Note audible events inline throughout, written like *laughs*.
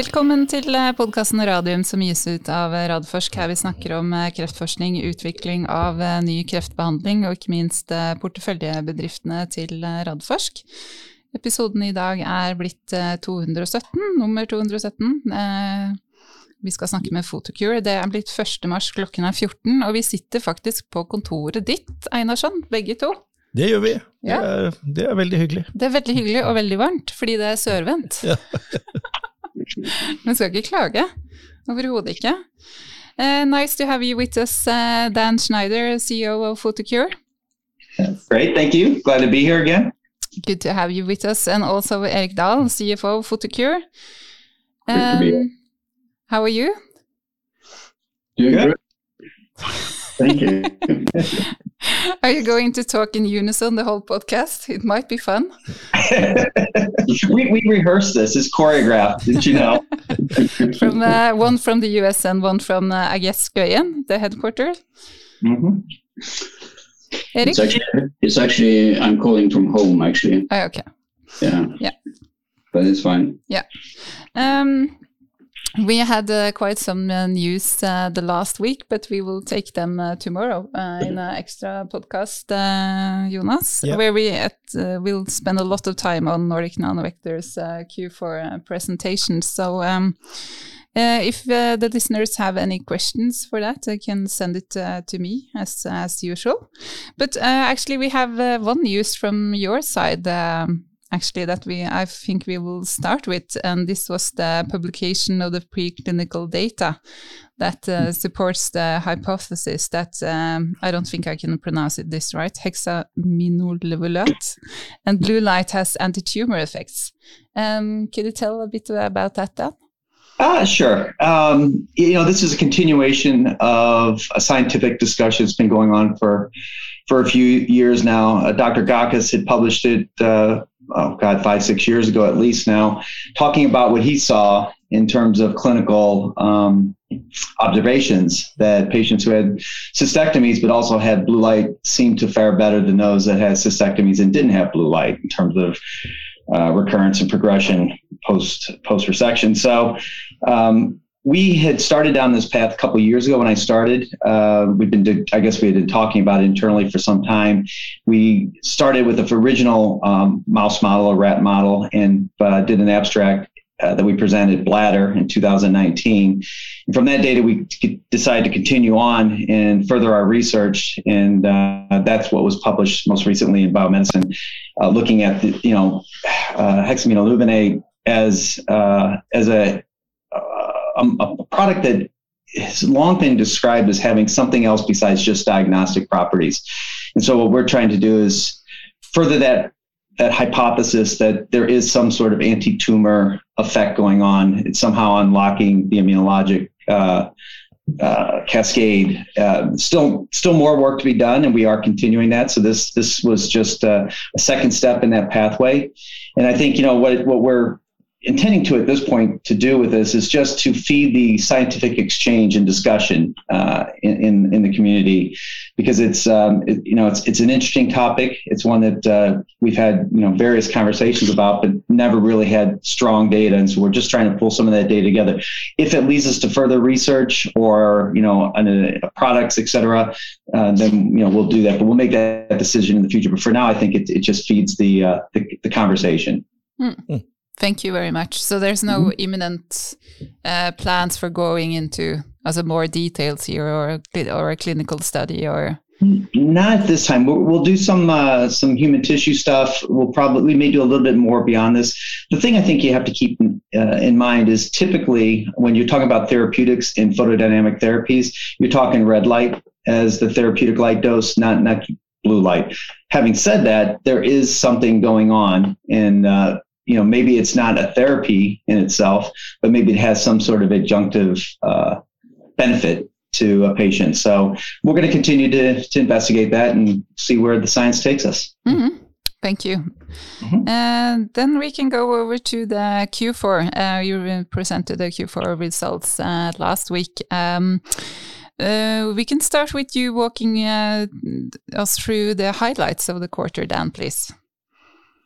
Velkommen til podkasten Radium som gis ut av Radforsk, her vi snakker om kreftforskning, utvikling av ny kreftbehandling og ikke minst porteføljebedriftene til Radforsk. Episoden i dag er blitt 217, nummer 217. Vi skal snakke med Photocure. Det er blitt 1. mars, klokken er 14, og vi sitter faktisk på kontoret ditt, Einarsson, begge to. Det gjør vi. Ja. Det, er, det, er, veldig hyggelig. Det er veldig hyggelig og veldig varmt, fordi det er sørvendt. Ja. *laughs* *laughs* Men skal ikke klage. Overhodet ikke. Uh, nice to have you with us, uh, Dan Schneider, CEO of Photocure. Great, thank you. Glad to be here again. Good to have you with us, and also Erik Dahl, CFO of Photocure. Um. How are you? Doing Good. good. *laughs* Thank you. *laughs* *laughs* Are you going to talk in unison the whole podcast? It might be fun. *laughs* we, we rehearsed this. It's choreographed. Did you know? *laughs* From uh, one from the US and one from, uh, I guess, Skøyen, the headquarters. hmm Erik? It's actually, it's actually, I'm calling from home actually. Oh, okay. Yeah. Yeah. But it's fine. Um, we had uh, quite some uh, news uh, the last week, but we will take them uh, tomorrow uh, in an extra podcast, uh, Jonas, Yeah. where we at, uh, will spend a lot of time on Nordic Nanovector's uh, Q4 uh, presentation. So um, uh, if uh, the listeners have any questions for that, they can send it uh, to me as as usual. But uh, actually, we have uh, one news from your side. Um, actually that we I think we will start with, and this was the publication of the preclinical data that uh, supports the hypothesis that um, I don't think I can pronounce it this right hexaminolevolate and blue light has anti-tumor effects. Um, could you tell a bit about that? Dan? Ah, sure. Um, you know, this is a continuation of a scientific discussion that's been going on for for a few years now. Uh, Dr. Gakis had published it, uh, oh God, five, six years ago at least now, talking about what he saw in terms of clinical um, observations that patients who had cystectomies but also had blue light seemed to fare better than those that had cystectomies and didn't have blue light in terms of uh, recurrence and progression post post resection. So um, we had started down this path a couple years ago when I started. Uh, we've been, I guess, we had been talking about it internally for some time. We started with the original um, mouse model, a rat model, and uh, did an abstract. Uh, that we presented bladder in 2019 and from that data we c- decided to continue on and further our research and uh, that's what was published most recently in biomedicine uh, looking at the, you know uh, hexaminolevulinate as uh, as a, uh, a a product that has long been described as having something else besides just diagnostic properties. And so what we're trying to do is further that that hypothesis that there is some sort of anti-tumor effect going on. It's somehow unlocking the immunologic uh, uh, cascade. Uh, still, still more work to be done, and we are continuing that. So this this was just uh, a second step in that pathway. And I think you know what what we're intending to at this point to do with this is just to feed the scientific exchange and discussion uh, in, in in the community because it's um, it, you know it's it's an interesting topic. It's one that uh, we've had you know various conversations about, but never really had strong data, and so we're just trying to pull some of that data together. If it leads us to further research or you know products, et cetera, uh, then you know we'll do that. But we'll make that decision in the future. But for now, I think it, it just feeds the, uh, the the conversation. Thank you very much. So there's no imminent uh, plans for going into as a more details here, or a, or a clinical study, or Not at this time. We'll, we'll do some uh, some human tissue stuff. We'll probably we may do a little bit more beyond this. The thing I think you have to keep uh, in mind is typically when you're talking about therapeutics in photodynamic therapies, you're talking red light as the therapeutic light dose, not not blue light. Having said that, there is something going on, in uh, you know maybe it's not a therapy in itself, but maybe it has some sort of adjunctive uh, benefit to a patient. So we're going to continue to, to investigate that and see where the science takes us. Mhm. Thank you. And then we can go over to the Q4. Uh, you presented the Q4 results uh, last week. Um, uh, we can start with you walking uh, us through the highlights of the quarter, Dan, please.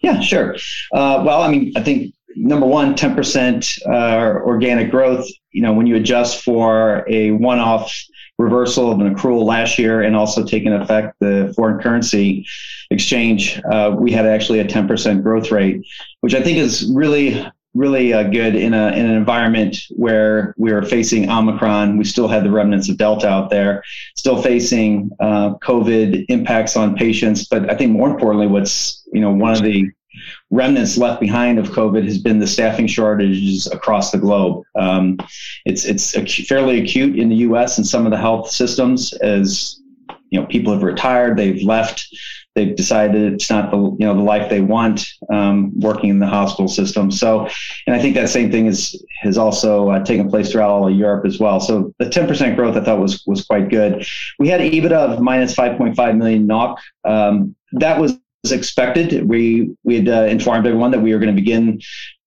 Yeah, sure. Uh, well, I mean, I think number one, 10% uh, organic growth. You know, when you adjust for a one-off reversal of an accrual last year and also taking effect the foreign currency exchange, uh, we had actually a 10% growth rate, which I think is really really uh, good in, a, in an environment where we were facing Omicron. We still had the remnants of Delta out there, still facing uh, COVID impacts on patients. But I think more importantly, what's you know one of the remnants left behind of COVID has been the staffing shortages across the globe. Um, it's it's acu- fairly acute in the U.S. and some of the health systems as you know people have retired, they've left, they've decided it's not the you know the life they want um, working in the hospital system. So, and I think that same thing is has also uh, taken place throughout all of Europe as well. So the 10% growth I thought was was quite good. We had EBITDA of minus 5.5 million NOK. Um, that was expected. We we had uh, informed everyone that we were going to begin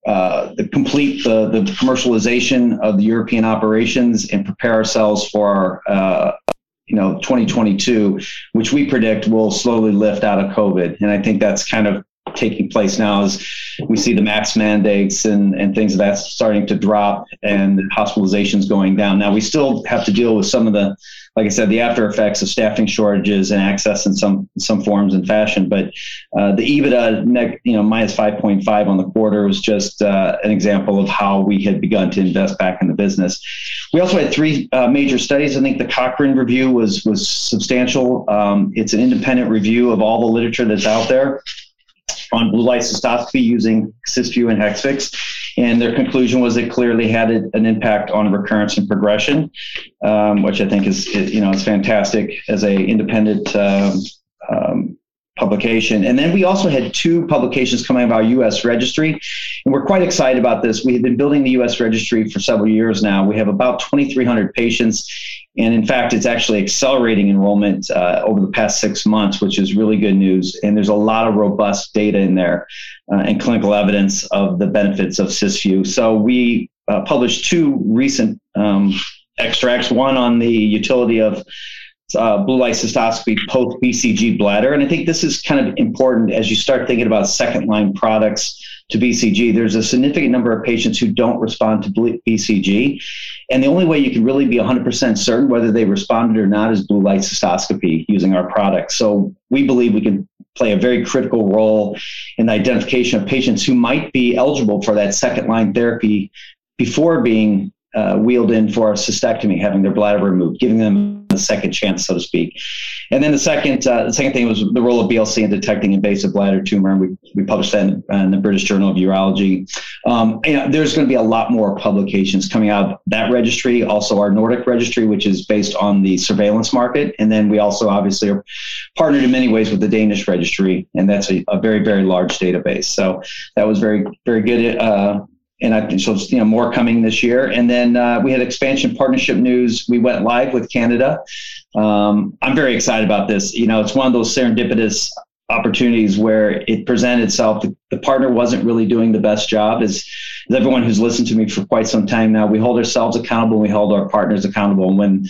uh, the complete the, the commercialization of the European operations and prepare ourselves for uh, you know 2022, which we predict will slowly lift out of COVID. And I think that's kind of taking place now is we see the max mandates and, and things of that starting to drop and hospitalizations going down. Now we still have to deal with some of the like I said, the after effects of staffing shortages and access in some some forms and fashion. But uh, the EBITDA, you know, minus 5.5 on the quarter was just uh, an example of how we had begun to invest back in the business. We also had three uh, major studies. I think the Cochrane review was was substantial. Um, it's an independent review of all the literature that's out there on blue light cystoscopy using Cysview and Hexvix. and their conclusion was it clearly had an impact on recurrence and progression, um, which I think is, you know is fantastic as a independent um, um, publication. And then we also had two publications coming out of U.S. registry, and we're quite excited about this. We have been building the U.S. registry for several years now. We have about 2,300 patients and in fact, it's actually accelerating enrollment uh, over the past six months, which is really good news. And there's a lot of robust data in there uh, and clinical evidence of the benefits of Cysview. So we uh, published two recent um, extracts, one on the utility of uh, blue light cystoscopy post BCG bladder. And I think this is kind of important as you start thinking about second line products to BCG. There's a significant number of patients who don't respond to BCG. And the only way you can really be 100% certain whether they responded or not is blue light cystoscopy using our product. So we believe we can play a very critical role in the identification of patients who might be eligible for that second line therapy before being uh, wheeled in for a cystectomy, having their bladder removed, giving them a second chance, so to speak. And then the second, uh, the second thing was the role of BLC in detecting invasive bladder tumor, and we, we published that in, in the British Journal of Urology. Um, there's going to be a lot more publications coming out of that registry, also our Nordic registry, which is based on the surveillance market, and then we also obviously are partnered in many ways with the Danish registry, and that's a, a very very large database. So that was very very good. Uh, and I think so. You know, more coming this year. And then uh, we had expansion partnership news. We went live with Canada. Um, I'm very excited about this. You know, it's one of those serendipitous opportunities where it presented itself. The, the partner wasn't really doing the best job. As, as everyone who's listened to me for quite some time now, we hold ourselves accountable. And we hold our partners accountable. And when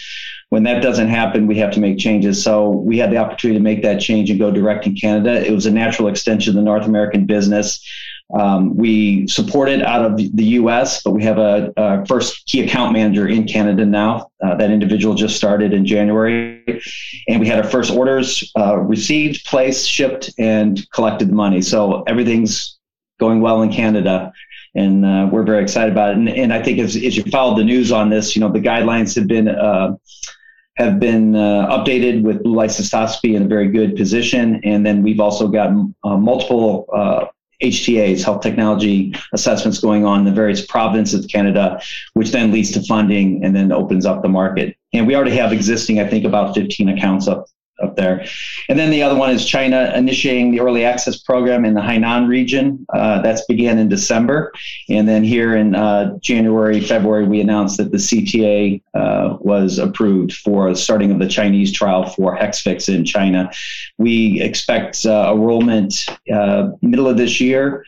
when that doesn't happen, we have to make changes. So we had the opportunity to make that change and go direct in Canada. It was a natural extension of the North American business. Um, we support it out of the US, but we have a, a first key account manager in Canada now. Uh, that individual just started in January. And we had our first orders uh, received, placed, shipped, and collected the money. So everything's going well in Canada. And uh, we're very excited about it. And, and I think as, as, you followed the news on this, you know, the guidelines have been uh, have been uh, updated with blue light cystoscopy in a very good position. And then we've also got uh, multiple uh, HTAs, health technology assessments going on in the various provinces of Canada, which then leads to funding and then opens up the market. And we already have existing, I think, about 15 accounts up up there. And then the other one is China initiating the early access program in the Hainan region. Uh, that's began in December. And then here in uh, January, February, we announced that the CTA uh, was approved for starting of the Chinese trial for Hexvix in China. We expect uh, enrollment uh, middle of this year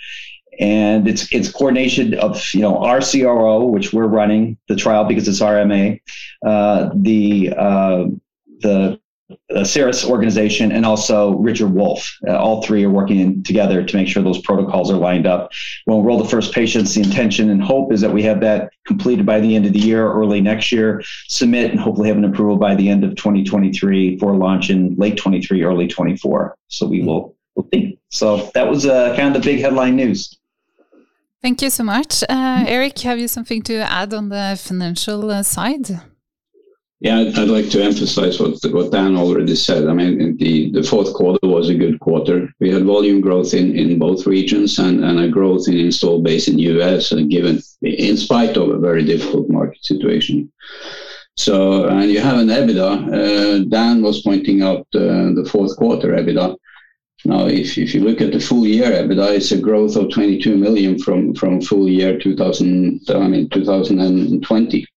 and it's it's coordination of you know our CRO, which we're running the trial because it's RMA, uh, the uh, the the Asieris organization and also Richard Wolf. Uh, all three are working together to make sure those protocols are lined up. When we'll enroll the first patients. The intention and hope is that we have that completed by the end of the year, early next year, submit and hopefully have an approval by the end of 2023 for launch in late 23, early 24. So we will, we'll see. So that was uh, kind of the big headline news. Thank you so much. Uh, Erik, have you something to add on the financial uh, side? Yeah, I'd, like to emphasize what what Dan already said. I mean, the, the fourth quarter was a good quarter. We had volume growth in, in both regions and, and a growth in install base in US, and uh, given in spite of a very difficult market situation. So, and you have an EBITDA. Uh, Dan was pointing out uh, the fourth quarter EBITDA. Now, if, if you look at the full year EBITDA, it's a growth of 22 million from, from full year 2000, I mean, 2020.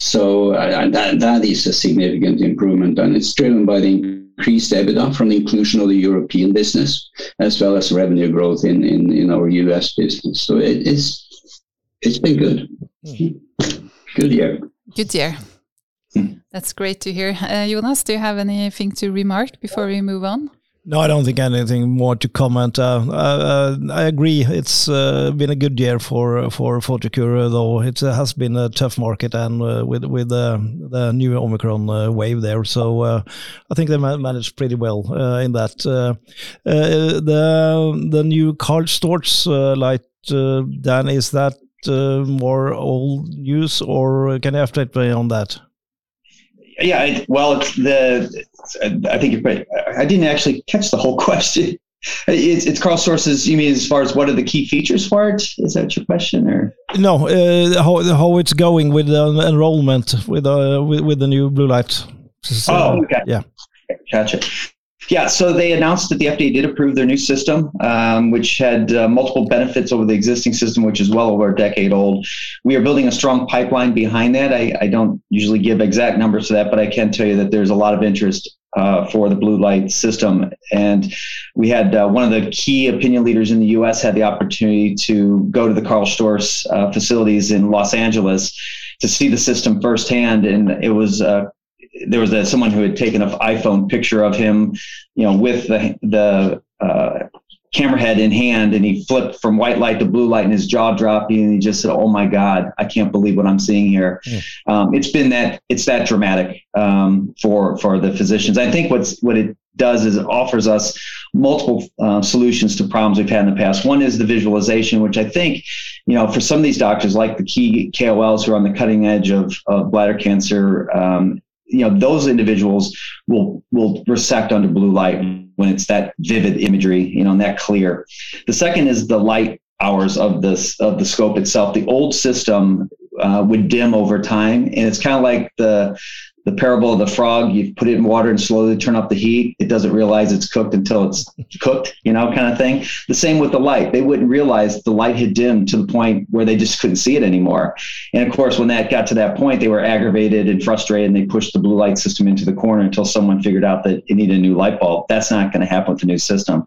So uh, that, that is a significant improvement, and it's driven by the increased EBITDA from the inclusion of the European business, as well as revenue growth in, in, in our US business. So it, it's it's been good. Good year. Good year. That's great to hear. Uh, Jonas, do you have anything to remark before we move on? No, I don't think anything more to comment. Uh, uh, I agree. It's uh, been a good year for for Photocure, though it has been a tough market and uh, with with the new Omicron uh, wave there. So uh, I think they managed pretty well in that. the the new Karl Storz light, Dan, is that more old news, or can you update me on that? Yeah, well, it's the I think you're right. I didn't actually catch the whole *laughs* question. It's, it's Karl Storz's. You mean as far as what are the key features for it? Is that your question, or no? Uh, how how it's going with the enrollment with uh, with, with the new blue light? So, oh, okay. Yeah, gotcha. Yeah, so they announced that the FDA did approve their new system, um, which had uh, multiple benefits over the existing system, which is well over a decade old. We are building a strong pipeline behind that. I, I don't usually give exact numbers to that, but I can tell you that there's a lot of interest uh, for the blue light system. And we had uh, one of the key opinion leaders in the U.S. had the opportunity to go to the Karl Storz uh, facilities in Los Angeles to see the system firsthand, and it was uh, there was a, someone who had taken an iPhone picture of him, you know, with the the uh, camera head in hand, and he flipped from white light to blue light, and his jaw dropped, and he just said, "Oh my God, I can't believe what I'm seeing here." Yeah. Um, it's been that it's that dramatic um, for for the physicians. I think what's what it does is it offers us multiple uh, solutions to problems we've had in the past. One is the visualization, which I think, you know, for some of these doctors, like the key KOLs who are on the cutting edge of, of bladder cancer um, you know those individuals will will resect under blue light when it's that vivid imagery you know and that clear. The second is the light hours of this of the scope itself. The old system uh, would dim over time and it's kind of like the the parable of the frog you put it in water and slowly turn up the heat. It doesn't realize it's cooked until it's cooked you know kind of thing. The same with the light. They wouldn't realize the light had dimmed to the point where they just couldn't see it anymore. And of course when that got to that point they were aggravated and frustrated and they pushed the blue light system into the corner until someone figured out that it needed a new light bulb. That's not going to happen with the new system.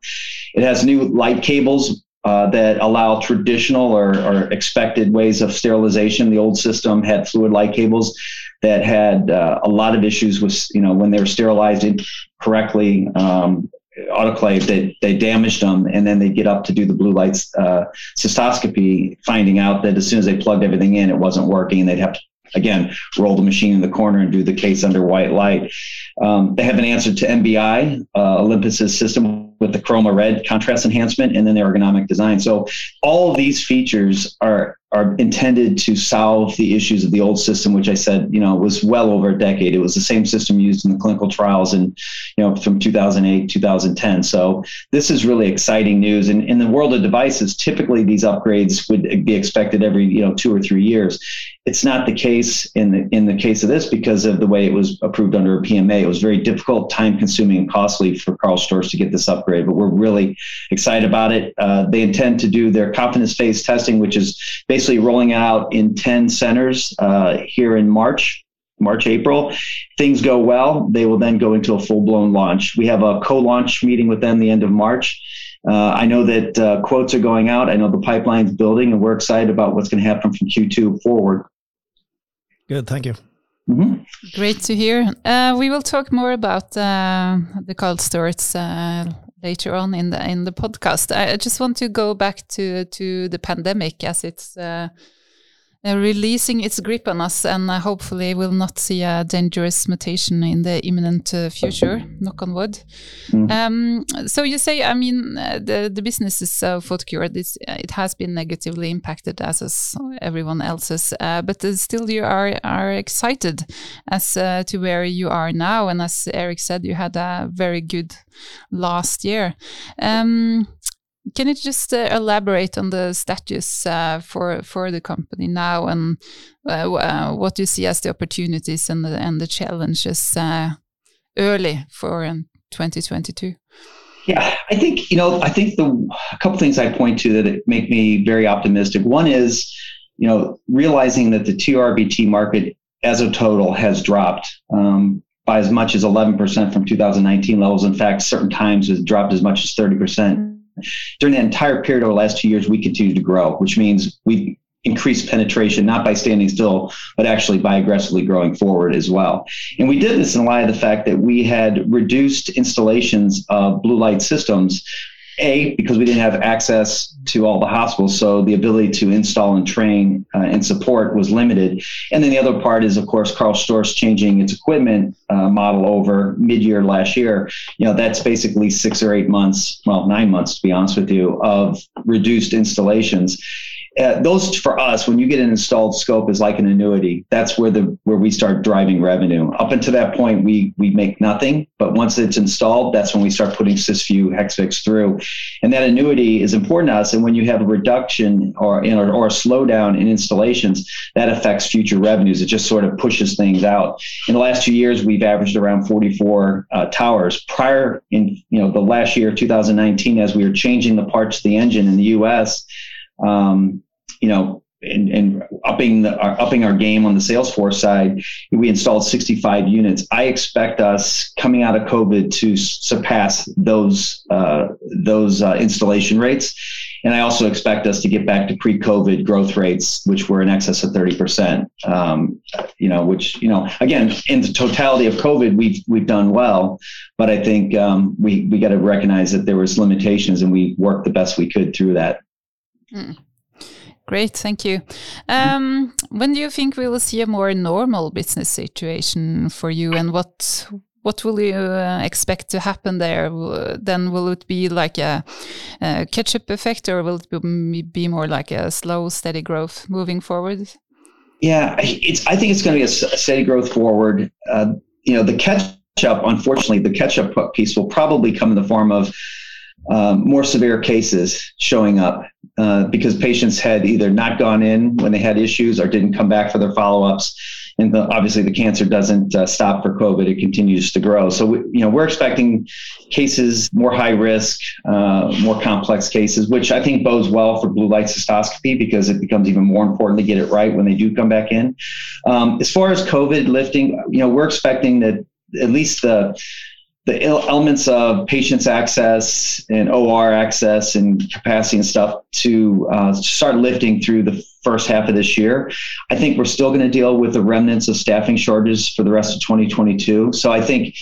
It has new light cables uh, that allow traditional or, or, expected ways of sterilization. The old system had fluid light cables that had uh, a lot of issues with, you know, when they were sterilized incorrectly, um, autoclave, they, they damaged them. And then they get up to do the blue light uh, cystoscopy, finding out that as soon as they plugged everything in, it wasn't working. And they'd have to again, roll the machine in the corner and do the case under white light. Um, they have an answer to NBI, uh, Olympus's system with the chroma red contrast enhancement, and then the ergonomic design. So all of these features are are intended to solve the issues of the old system, which I said, you know, was well over a decade. It was the same system used in the clinical trials and, you know, from 2008, 2010. So this is really exciting news. And in the world of devices, typically these upgrades would be expected every, you know, two or three years. It's not the case in the in the case of this because of the way it was approved under a PMA. It was very difficult, time consuming, and costly for Karl Storz to get this upgrade. But we're really excited about it. Uh, they intend to do their confidence phase testing, which is basically rolling out in 10 centers uh, here in March. March, April. Things go well, they will then go into a full blown launch. We have a co launch meeting with them the end of March. Uh, I know that uh, quotes are going out. I know the pipeline's building, and we're excited about what's going to happen from Q2 forward. Good, thank you. Mm-hmm. Great to hear. Uh, we will talk more about uh, the Karl Storz uh, later on in the in the podcast. I, just want to go back to to the pandemic as it's uh, releasing its grip on us, and uh, hopefully we'll not see a dangerous mutation in the imminent uh, future. Knock on wood. Mm. Um, so you say, I mean, uh, the the business is uh, Photocure. This uh, it has been negatively impacted as is everyone else's, uh, but still you are are excited as to where you are now. And as Erik said, you had a very good last year. Um, can you just uh, elaborate on the status uh, for for the company now and uh, uh what you see as the opportunities and the and the challenges uh, early for 2022? Um, yeah, I think you know. I think the a couple things I point to that make me very optimistic. One is, you know, realizing that the TRBT market as a total has dropped um, by as much as 11% from 2019 levels. In fact, certain times has dropped as much as 30% during that entire period over the last two years, we continue to grow, which means we increased penetration, not by standing still, but actually by aggressively growing forward as well. And we did this in light of the fact that we had reduced installations of blue light systems a, because we didn't have access to all the hospitals, so the ability to install and train uh, and support was limited. And then the other part is, of course, Karl Storz changing its equipment uh, model over mid-year last year. You know, that's basically six or eight months, well, nine months to be honest with you, of reduced installations uh, those for us when you get an installed scope is like an annuity. That's where the where we start driving revenue. Up until that point we we make nothing but once it's installed that's when we start putting Cysview Hexvix through. And that annuity is important to us and when you have a reduction or you know, or a slowdown in installations that affects future revenues. It just sort of pushes things out. In the last two years we've averaged around 44 uh, towers. Prior in you know the last year 2019 as we were changing the parts of the engine in the us um, you know, and, and upping the, our, upping our game on the Salesforce side, we installed 65 units. I expect us coming out of COVID to surpass those uh, those uh, installation rates, and I also expect us to get back to pre-COVID growth rates, which were in excess of 30 percent. Um, you know, which you know, again, in the totality of COVID, we've we've done well, but I think um, we we got to recognize that there was limitations, and we worked the best we could through that. Mm. Great, thank you. Um, when do you think we will see a more normal business situation for you, and what what will you uh, expect to happen there? Then will it be like a, a catch-up effect, or will it be more like a slow, steady growth moving forward? Yeah, it's. I think it's going to be a, steady growth forward. Uh, you know, the catch-up. Unfortunately, the catch-up piece will probably come in the form of um, more severe cases showing up uh, because patients had either not gone in when they had issues or didn't come back for their follow-ups. And the, obviously, the cancer doesn't uh, stop for COVID; it continues to grow. So, we, you know, we're expecting cases more high risk, uh, more complex cases, which I think bodes well for blue light cystoscopy because it becomes even more important to get it right when they do come back in. Um, as far as COVID lifting, you know, we're expecting that at least the the elements of patients access and OR access and capacity and stuff to uh, start lifting through the first half of this year. I think we're still going to deal with the remnants of staffing shortages for the rest of 2022. So I think,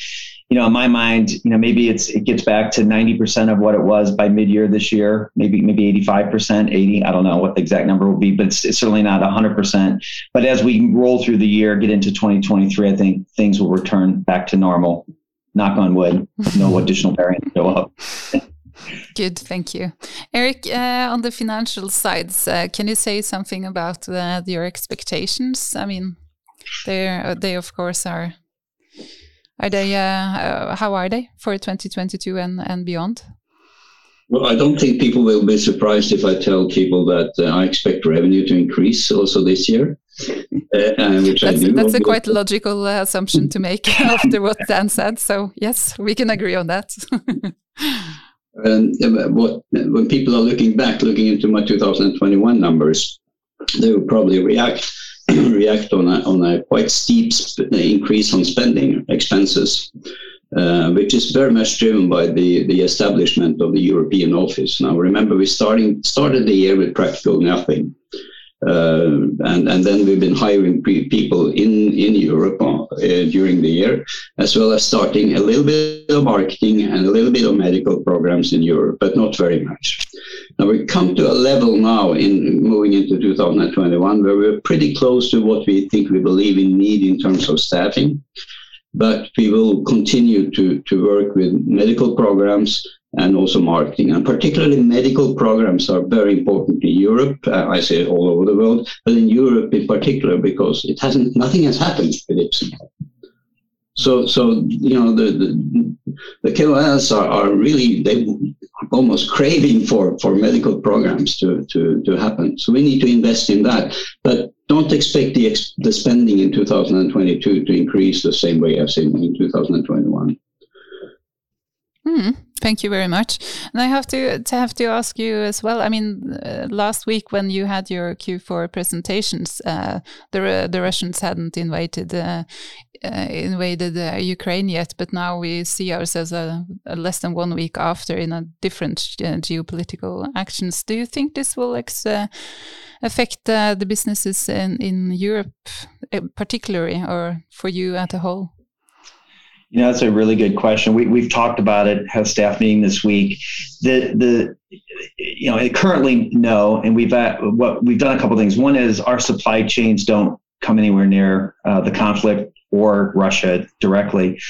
you know, in my mind, you know, maybe it's it gets back to 90% of what it was by mid-year this year, maybe maybe 85%, 80. I don't know what the exact number will be, but it's, it's certainly not 100%. But as we roll through the year, get into 2023, I think things will return back to normal knock on wood, no *laughs* additional variants show up. Good, thank you. Erik, uh, on the financial sides, uh, can you say something about uh, your expectations? I mean, they uh, they of course are. Are they? Uh, uh, how are they for 2022 and and beyond? Well, I don't think people will be surprised if I tell people that I expect revenue to increase also this year. Uh, which that's, I do. That's a quite logical uh, assumption to make *laughs* after what Dan said. So yes, we can agree on that. *laughs* and what, when people are looking back, looking into my 2021 numbers, they will probably react *clears throat* react on a, on a quite steep increase on spending expenses. Uh, which is very much driven by the, the establishment of the European office. Now, remember, we starting started the year with practical nothing, Uh, and, and then we've been hiring people in, in Europe uh, during the year, as well as starting a little bit of marketing and a little bit of medical programs in Europe, but not very much. Now we come to a level now in moving into 2021 where we're pretty close to what we think we believe in need in terms of staffing but we will continue to, to work with medical programs and also marketing. And particularly medical programs are very important in Europe. Uh, I say all over the world, but in Europe in particular because it hasn't nothing has happened with Ipsen. So, so you know the the, the KOLs are, are really they almost craving for for medical programs to to to happen. So we need to invest in that, but don't expect the the spending in 2022 to increase the same way as in, in 2021. Hmm. Thank you very much. And I have to, to have to ask you as well. I mean, uh, last week when you had your Q4 presentations, uh, the the Russians hadn't invaded uh, uh invaded uh, Ukraine yet, but now we see ourselves uh, less than one week after in a different geopolitical actions. Do you think this will affect the businesses in in Europe, particularly, or for you at a whole? You know, that's a really good question. We, we've talked about it, have staff meeting this week. The, the, you know, currently no. And we've, at, what we've done a couple things. One is our supply chains don't come anywhere near uh, the conflict or Russia directly.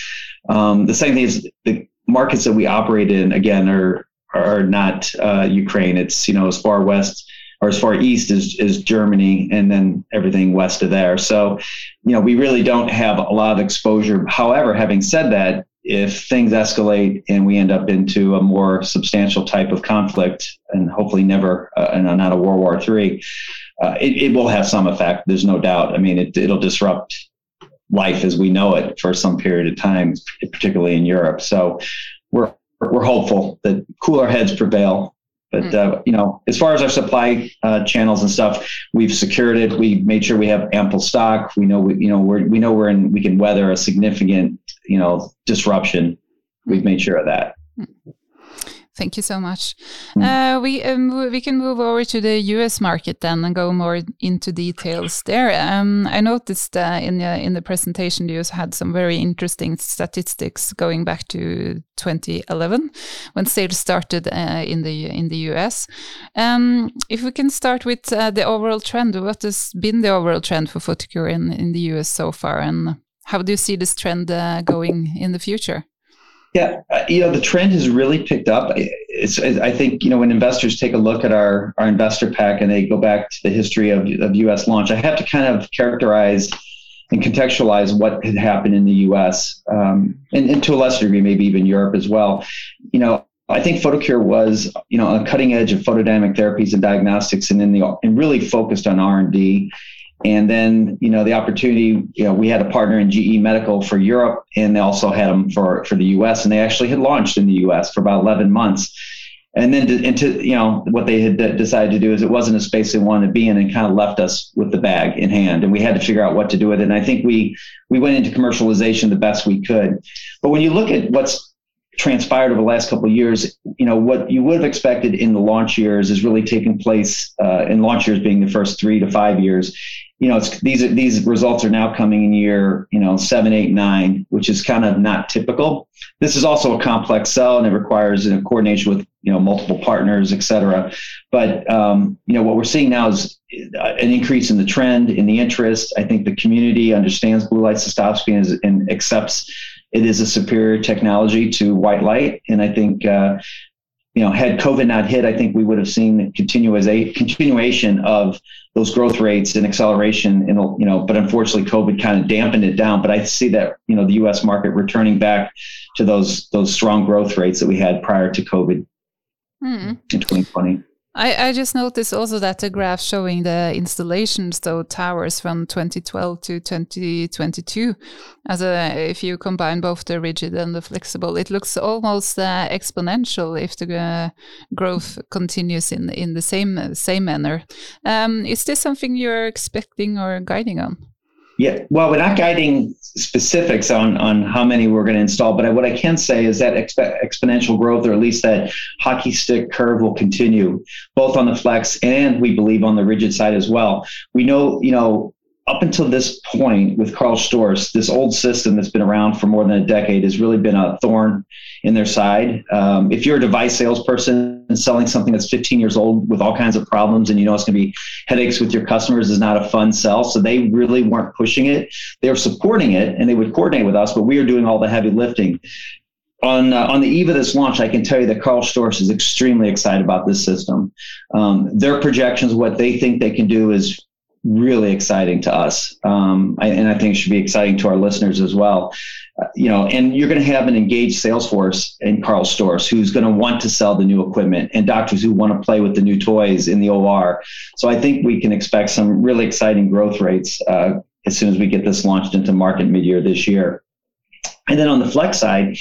Um, the second thing is the markets that we operate in, again, are, are not uh, Ukraine. It's, you know, as far west or as far east as, as Germany and then everything west of there. So, you know, we really don't have a lot of exposure. However, having said that, if things escalate and we end up into a more substantial type of conflict and hopefully never uh, not a World War III, uh, it, it will have some effect. There's no doubt. I mean, it, it'll disrupt life as we know it for some period of time, particularly in Europe. So we're we're hopeful that cooler heads prevail but hmm. uh, you know, as far as our supply uh, channels and stuff, we've secured it. We made sure we have ample stock. We know we, you know we're we know we're in we can weather a significant you know disruption. We've made sure of that. Thank you so much. Mm. Uh, we um, we can move over to the U.S. market then and go more into details there. Um, I noticed uh, in the in the presentation you had some very interesting statistics going back to 2011 when sales started uh, in the in the U.S. Um, if we can start with uh, the overall trend, what has been the overall trend for Photocure in in the U.S. so far, and how do you see this trend uh, going in the future? Yeah, uh, you know the trend has really picked up. It's, I think you know when investors take a look at our our investor pack and they go back to the history of of U.S. launch, I have to kind of characterize and contextualize what had happened in the U.S. Um, and, and to a lesser degree, maybe even Europe as well. You know, I think Photocure was, you know, on the cutting edge of photodynamic therapies and diagnostics, and in the and really focused on R and D and then, you know, the opportunity, you know, we had a partner in GE Medical for Europe and they also had them for, for the US and they actually had launched in the US for about 11 months. And then to, into, you know, what they had decided to do is it wasn't a space they wanted to be in and kind of left us with the bag in hand. And we had to figure out what to do with it. And I think we, we went into commercialization the best we could. But when you look at what's transpired over the last couple of years, you know, what you would have expected in the launch years is really taking place uh, in launch years being the first three to five years. You know, it's, these these results are now coming in year, you know, seven, eight, nine, which is kind of not typical. This is also a complex cell, and it requires you know, coordination with you know multiple partners, et cetera. But um, you know, what we're seeing now is uh, an increase in the trend, in the interest. I think the community understands blue light cystoscopy and, and accepts it is a superior technology to white light. And I think, uh, you know, had COVID not hit, I think we would have seen continuation continuation of those growth rates and acceleration. In you know, but unfortunately, COVID kind of dampened it down. But I see that you know the U.S. market returning back to those those strong growth rates that we had prior to COVID mm. in 2020. I, I just noticed also that the graph showing the installations, so towers from 2012 to 2022, as a if you combine both the rigid and the flexible, it looks almost uh, exponential if the uh, growth continues in in the same same manner. Um, is this something you're expecting or guiding on? Yeah, well, we're not guiding specifics on on how many we're going to install, but what I can say is that exp- exponential growth, or at least that hockey stick curve, will continue both on the flex and we believe on the rigid side as well. We know, you know, up until this point with Karl Storz, this old system that's been around for more than a decade has really been a thorn in their side. Um, if you're a device salesperson and selling something that's 15 years old with all kinds of problems and you know it's going to be headaches with your customers is not a fun sell. So they really weren't pushing it. They were supporting it and they would coordinate with us, but we are doing all the heavy lifting. On, uh, on the eve of this launch, I can tell you that Karl Storz is extremely excited about this system. Um, their projections, what they think they can do is really exciting to us. Um, I, and I think it should be exciting to our listeners as well. Uh, you know, and you're going to have an engaged sales force in Karl Storz who's going to want to sell the new equipment and doctors who want to play with the new toys in the OR. So I think we can expect some really exciting growth rates uh, as soon as we get this launched into market mid-year this year. And then on the flex side,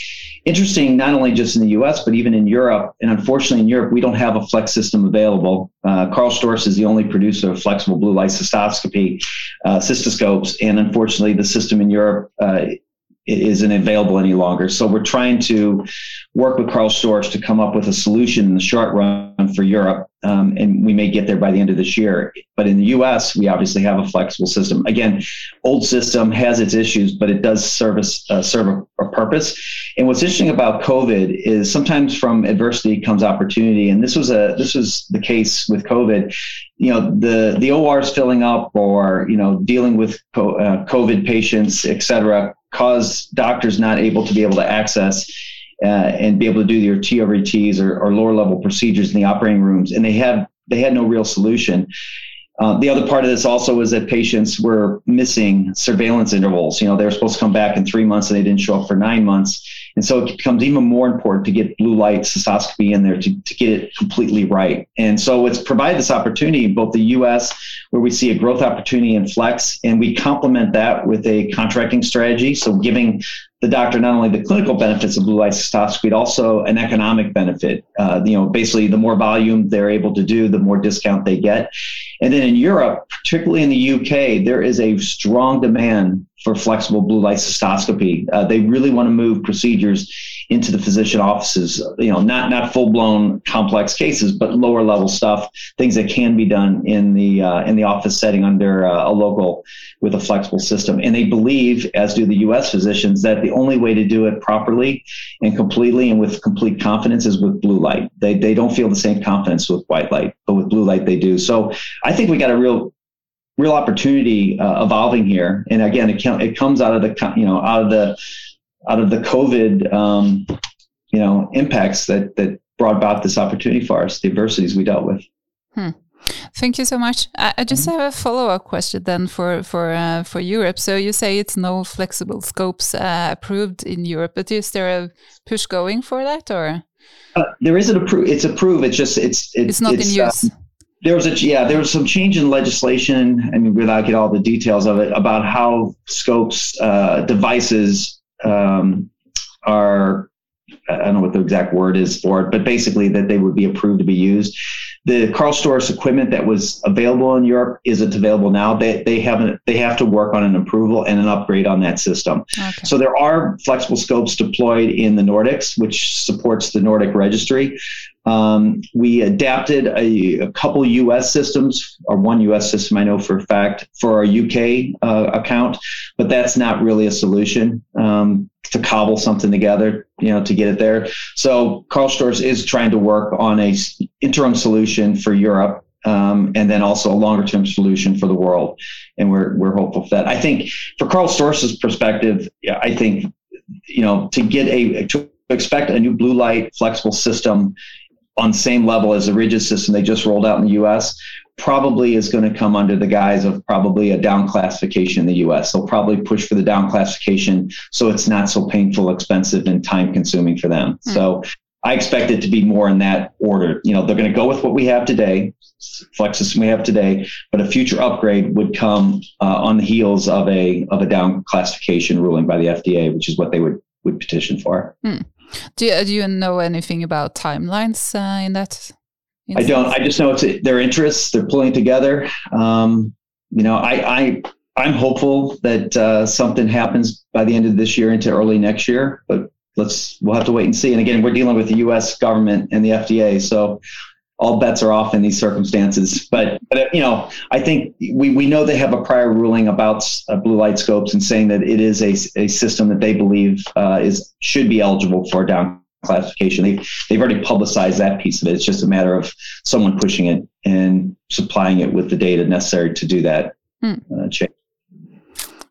interesting, not only just in the US, but even in Europe. And unfortunately, in Europe, we don't have a flex system available. Uh, Karl Storz is the only producer of flexible blue light cystoscopy uh, cystoscopes. And unfortunately, the system in Europe uh, isn't available any longer. So we're trying to work with Karl Storz to come up with a solution in the short run for Europe, um, and we may get there by the end of this year. But in the U.S., we obviously have a flexible system. Again, old system has its issues, but it does service uh, serve a, a, purpose. And what's interesting about COVID is sometimes from adversity comes opportunity, and this was a this was the case with COVID. You know, the the ORs filling up, or you know, dealing with uh, COVID patients, et cetera cause doctors not able to be able to access uh, and be able to do your TURBTs or, or, lower level procedures in the operating rooms, and they have they had no real solution. Uh, the other part of this also was that patients were missing surveillance intervals. You know, they were supposed to come back in three months and they didn't show up for nine months. And so it becomes even more important to get blue light cystoscopy in there to, to get it completely right. And so it's provided this opportunity in both the US, where we see a growth opportunity in flex, and we complement that with a contracting strategy. So giving the doctor not only the clinical benefits of blue light cystoscopy, but also an economic benefit. Uh, you know, basically, the more volume they're able to do, the more discount they get. And then in Europe, particularly in the UK, there is a strong demand for flexible blue light cystoscopy. Uh, they really want to move procedures into the physician offices. You know, not not full blown complex cases, but lower level stuff, things that can be done in the uh, in the office setting under uh, a local with a flexible system. And they believe, as do the U.S. physicians, that the only way to do it properly and completely and with complete confidence is with blue light. They they don't feel the same confidence with white light, but with blue light they do. So I think we got a real real opportunity uh, evolving here. And again, it, it comes out of the you know out of the out of the COVID um, you know impacts that that brought about this opportunity for us, the adversities we dealt with. Hmm. Thank you so much. I, I just mm-hmm. have a follow-up question then for for uh, for Europe. So you say it's no flexible scopes uh, approved in Europe, but is there a push going for that or? Uh, there is an approved. It's approved. It's just it's it's, it's not it's, in use. Um, there was a yeah there was some change in legislation i mean without get all the details of it about how scopes uh, devices um, are i don't know what the exact word is for it but basically that they would be approved to be used the Karl Storz equipment that was available in Europe isn't available now. They, they haven't they have to work on an approval and an upgrade on that system. Okay. So there are flexible scopes deployed in the Nordics, which supports the Nordic registry. Um, we adapted a, a, couple U.S. systems, or one U.S. system I know for a fact, for our U.K. Uh, account, but that's not really a solution um, to cobble something together, you know, to get it there. So Karl Storz is trying to work on a interim solution for Europe. Um, and then also a longer term solution for the world. And we're, we're hopeful for that. I think for Karl Storz's perspective, I think, you know, to get a, to expect a new blue light flexible system on same level as the rigid system they just rolled out in the US probably is going to come under the guise of probably a down classification in the US. They'll probably push for the down classification so it's not so painful, expensive, and time consuming for them. Mm. So I expect it to be more in that order. You know, they're going to go with what we have today, flex system we have today, but a future upgrade would come uh, on the heels of a of a down classification ruling by the FDA, which is what they would would petition for. Mm. Do you, do you know anything about timelines uh, in that? Instance? I don't. I just know it's their interests. They're pulling together. Um, you know, I, I I'm hopeful that uh, something happens by the end of this year into early next year, but let's we'll have to wait and see. And again, we're dealing with the U.S. government and the FDA, so all bets are off in these circumstances. But, but you know, I think we, we know they have a prior ruling about uh, blue light scopes and saying that it is a, a system that they believe uh, is should be eligible for down classification. They they've already publicized that piece of it. It's just a matter of someone pushing it and supplying it with the data necessary to do that hmm. uh, change.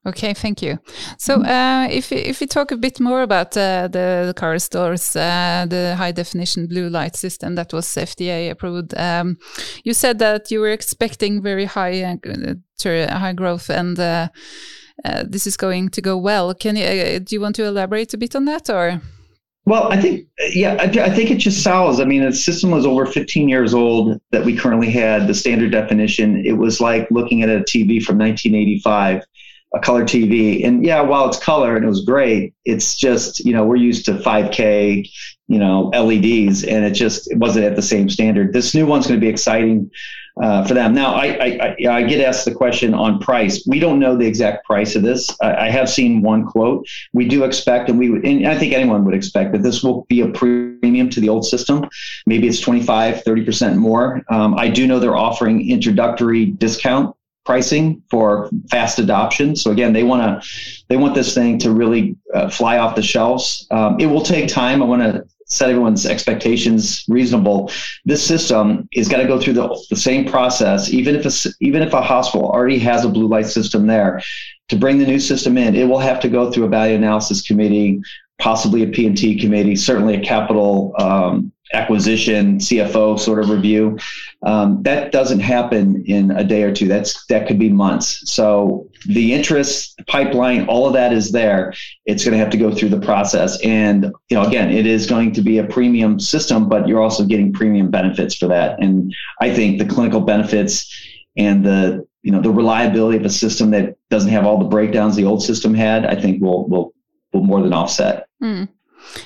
Okay, thank you. So, mm-hmm. uh, if if we talk a bit more about uh, the, the Karl Storz, uh, the high definition blue light system that was FDA approved, um, you said that you were expecting very high uh, high growth, and uh, uh, this is going to go well. Can you do you want to elaborate a bit on that, or? Well, I think, yeah, I, I, think it just sells. I mean, the system was over 15 years old that we currently had, the standard definition. It was like looking at a TV from 1985 a color TV. And yeah, while it's color and it was great, it's just, you know, we're used to 5K, you know, LEDs, and it just it wasn't at the same standard. This new one's going to be exciting uh, for them. Now, I, I, I, I, get asked the question on price. We don't know the exact price of this. I, I have seen one quote. We do expect, and we and I think anyone would expect that this will be a premium to the old system. Maybe it's 25, 30% more. Um, I do know they're offering introductory discount pricing for fast adoption. So again, they want to they want this thing to really uh, fly off the shelves. Um, it will take time. I want to set everyone's expectations reasonable. This system is got to go through the, the same process, even if a, even if a hospital already has a blue light system there. To bring the new system in, it will have to go through a value analysis committee, possibly a P&T committee, certainly a capital um, acquisition CFO sort of review. Um, that doesn't happen in a day or two. That's that could be months. So the interest pipeline, all of that is there. It's going to have to go through the process, and you know, again, it is going to be a premium system, but you're also getting premium benefits for that. And I think the clinical benefits and the you know the reliability of a system that doesn't have all the breakdowns the old system had, I think will will will more than offset. Mm.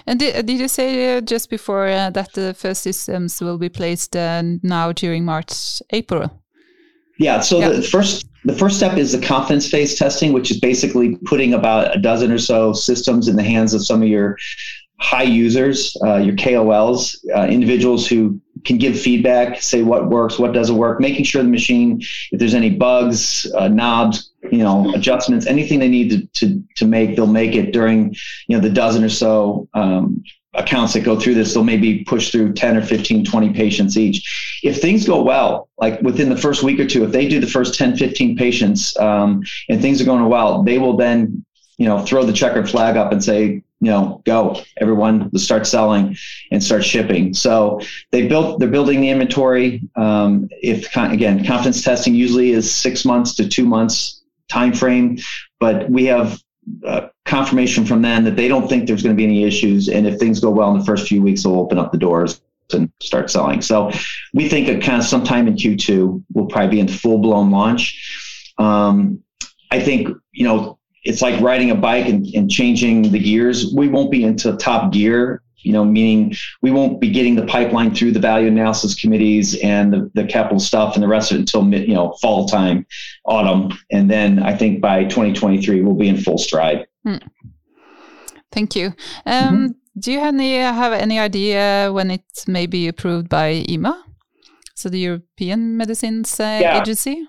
And did, did you say uh, just before uh, that the first systems will be placed uh, now during March, April? Yeah. So yeah. the first the first step is the confidence phase testing, which is basically putting about a dozen or so systems in the hands of some of your high users, uh, your KOLs, uh, individuals who can give feedback, say what works, what doesn't work, making sure the machine, if there's any bugs, uh, knobs, you know, adjustments, anything they need to, to, to make, they'll make it during, you know, the dozen or so um, accounts that go through this. They'll maybe push through 10 or 15, 20 patients each. If things go well, like within the first week or two, if they do the first 10, 15 patients um, and things are going well, they will then, you know, throw the checkered flag up and say, you know, go everyone to start selling and start shipping. So they built, they're building the inventory. Um, if again, confidence testing usually is six months to two months time frame, but we have uh, confirmation from them that they don't think there's going to be any issues. And if things go well in the first few weeks, they'll open up the doors and start selling. So we think at kind of sometime in Q2, we'll probably be in full blown launch. Um, I think, you know, it's like riding a bike and, and changing the gears. We won't be into top gear you know, meaning we won't be getting the pipeline through the value analysis committees and the, the capital stuff and the rest of it until mid, you know, fall time, autumn. And then I think by 2023, we'll be in full stride. Hmm. Thank you. Um, mm-hmm. Do you have any, have any idea when it may be approved by EMA? So the European Medicines uh, yeah. Agency?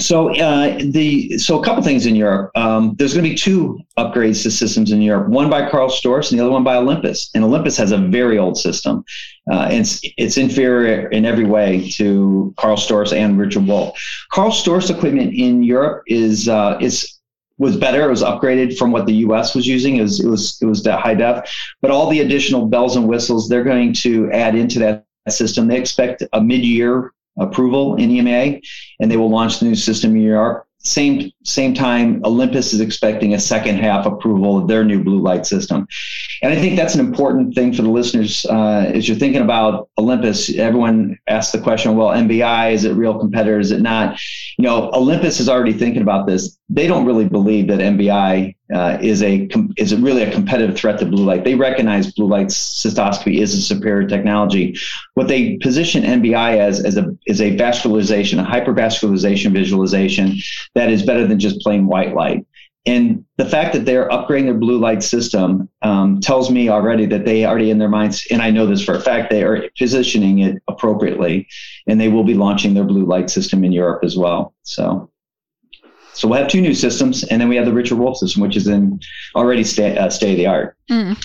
So uh, the so a couple things in Europe. Um, there's going to be two upgrades to systems in Europe. One by Karl Storz and the other one by Olympus. And Olympus has a very old system. Uh, it's it's inferior in every way to Karl Storz and Richard Wolf. Karl Storz equipment in Europe is uh, is was better. It was upgraded from what the U.S. was using. It was it was it was high def, but all the additional bells and whistles they're going to add into that system. They expect a mid-year approval in EMA, and they will launch the new system in Europe. Same same time, Olympus is expecting a second half approval of their new blue light system, and I think that's an important thing for the listeners uh, as you're thinking about Olympus. Everyone asks the question, "Well, NBI is it real competitor? Is it not?" You know, Olympus is already thinking about this. They don't really believe that NBI uh, is a is a really a competitive threat to blue light. They recognize blue light cystoscopy is a superior technology. What they position NBI as as a is a vascularization, a hypervascularization visualization that is better than just plain white light. And the fact that they're upgrading their blue light system um, tells me already that they already in their minds, and I know this for a fact, they are positioning it appropriately, and they will be launching their blue light system in Europe as well. So, so we'll have two new systems, and then we have the Richard Wolf system, which is in already sta- uh, state of the art. Mm.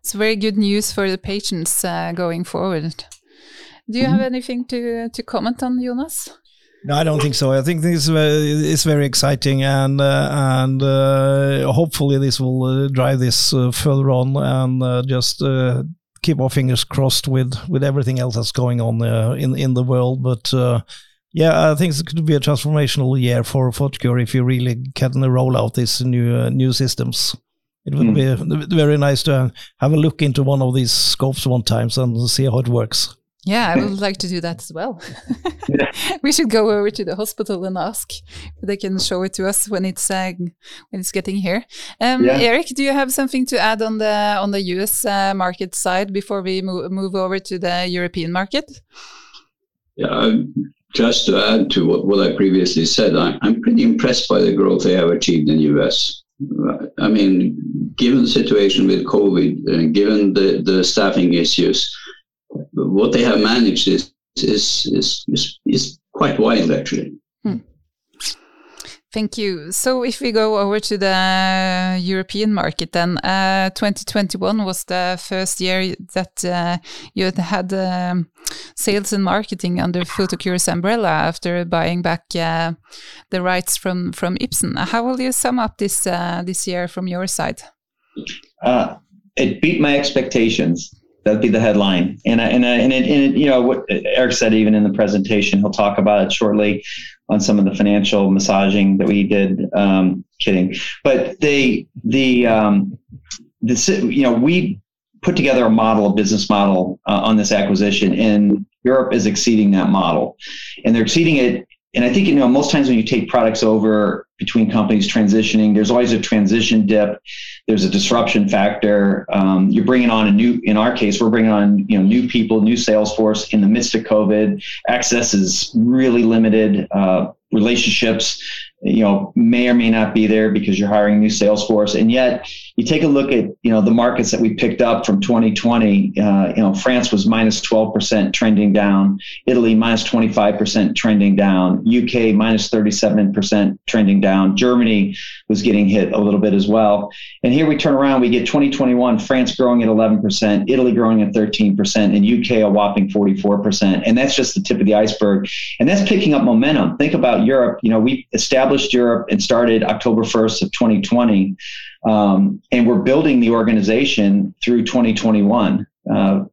It's very good news for the patients uh, going forward. Do you mm -hmm. have anything to to comment on, Jonas? No, I don't think so. I think this is very exciting, and uh, and uh, hopefully this will uh, drive this uh, further on, and uh, just uh, keep our fingers crossed with with everything else that's going on in in the world. But yeah, I think it could be a transformational year for Photocure if you really can roll out these new new systems. It would mm. be very nice to have a look into one of these scopes one time and see how it works. Yeah, I would *laughs* like to do that as well. *laughs* we should go over to the hospital and ask. if They can show it to us when it's uh, when it's getting here. Um, yeah. Erik, do you have something to add on the on the US uh, market side before we move, move over to the European market? Yeah, just to add to what, what I previously said, I, I'm pretty impressed by the growth they have achieved in the US. I mean, given the situation with COVID, uh, given the, the staffing issues, what they have managed is is is is, is quite wild actually. Thank you. So, if we go over to the European market, then uh, 2021 was the first year that uh, you had um, sales and marketing under Photocure's umbrella after buying back uh, the rights from from Ipsen. How will you sum up this uh, this year from your side? Uh, it beat my expectations. That'd be the headline. And and and, and you know what Erik said even in the presentation, he'll talk about it shortly on some of the financial massaging that we did. Um, kidding, but they the um, you know we put together a model, a business model uh, on this acquisition, and Europe is exceeding that model, and they're exceeding it. And I think you know most times when you take products over between companies transitioning, there's always a transition dip there's a disruption factor. Um, you're bringing on a new, in our case, we're bringing on you know new people, new sales force in the midst of COVID. Access is really limited. Uh, relationships you know may or may not be there because you're hiring new sales force and yet you take a look at you know the markets that we picked up from 2020 uh, you know france was minus 12% trending down italy minus 25% trending down uk minus 37% trending down germany was getting hit a little bit as well. And here we turn around we get 2021 france growing at 11% italy growing at 13% and uk a whopping 44% and that's just the tip of the iceberg. And that's picking up momentum. Think about europe. You know we established established Europe and started October 1st of 2020. Um, and we're building the organization through 2021. Uh,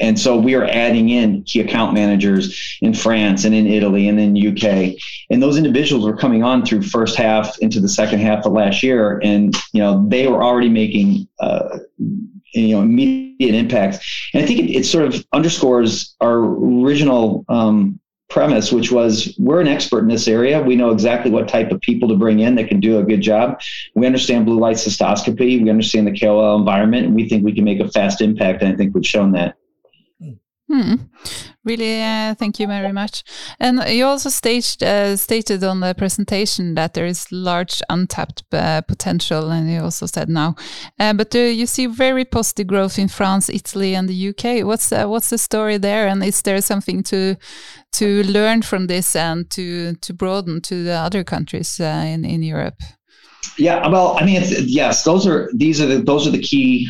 and so we are adding in key account managers in France and in Italy and in UK. And those individuals were coming on through first half into the second half of last year. And, you know, they were already making, uh, you know, immediate impacts. And I think it, it sort of underscores our original um, premise, which was we're an expert in this area. We know exactly what type of people to bring in that can do a good job. We understand blue light cystoscopy. We understand the KOL environment, and we think we can make a fast impact. And I think we've shown that. Hmm. Really, uh, thank you very much. And you also staged, uh, stated on the presentation that there is large untapped uh, potential, and you also said now. Uh, but you see very positive growth in France, Italy, and the UK. What's uh, what's the story there? And is there something to to learn from this and to to broaden to the other countries uh, in in Europe? Yeah, well, I mean, yes, those are these are the those are the key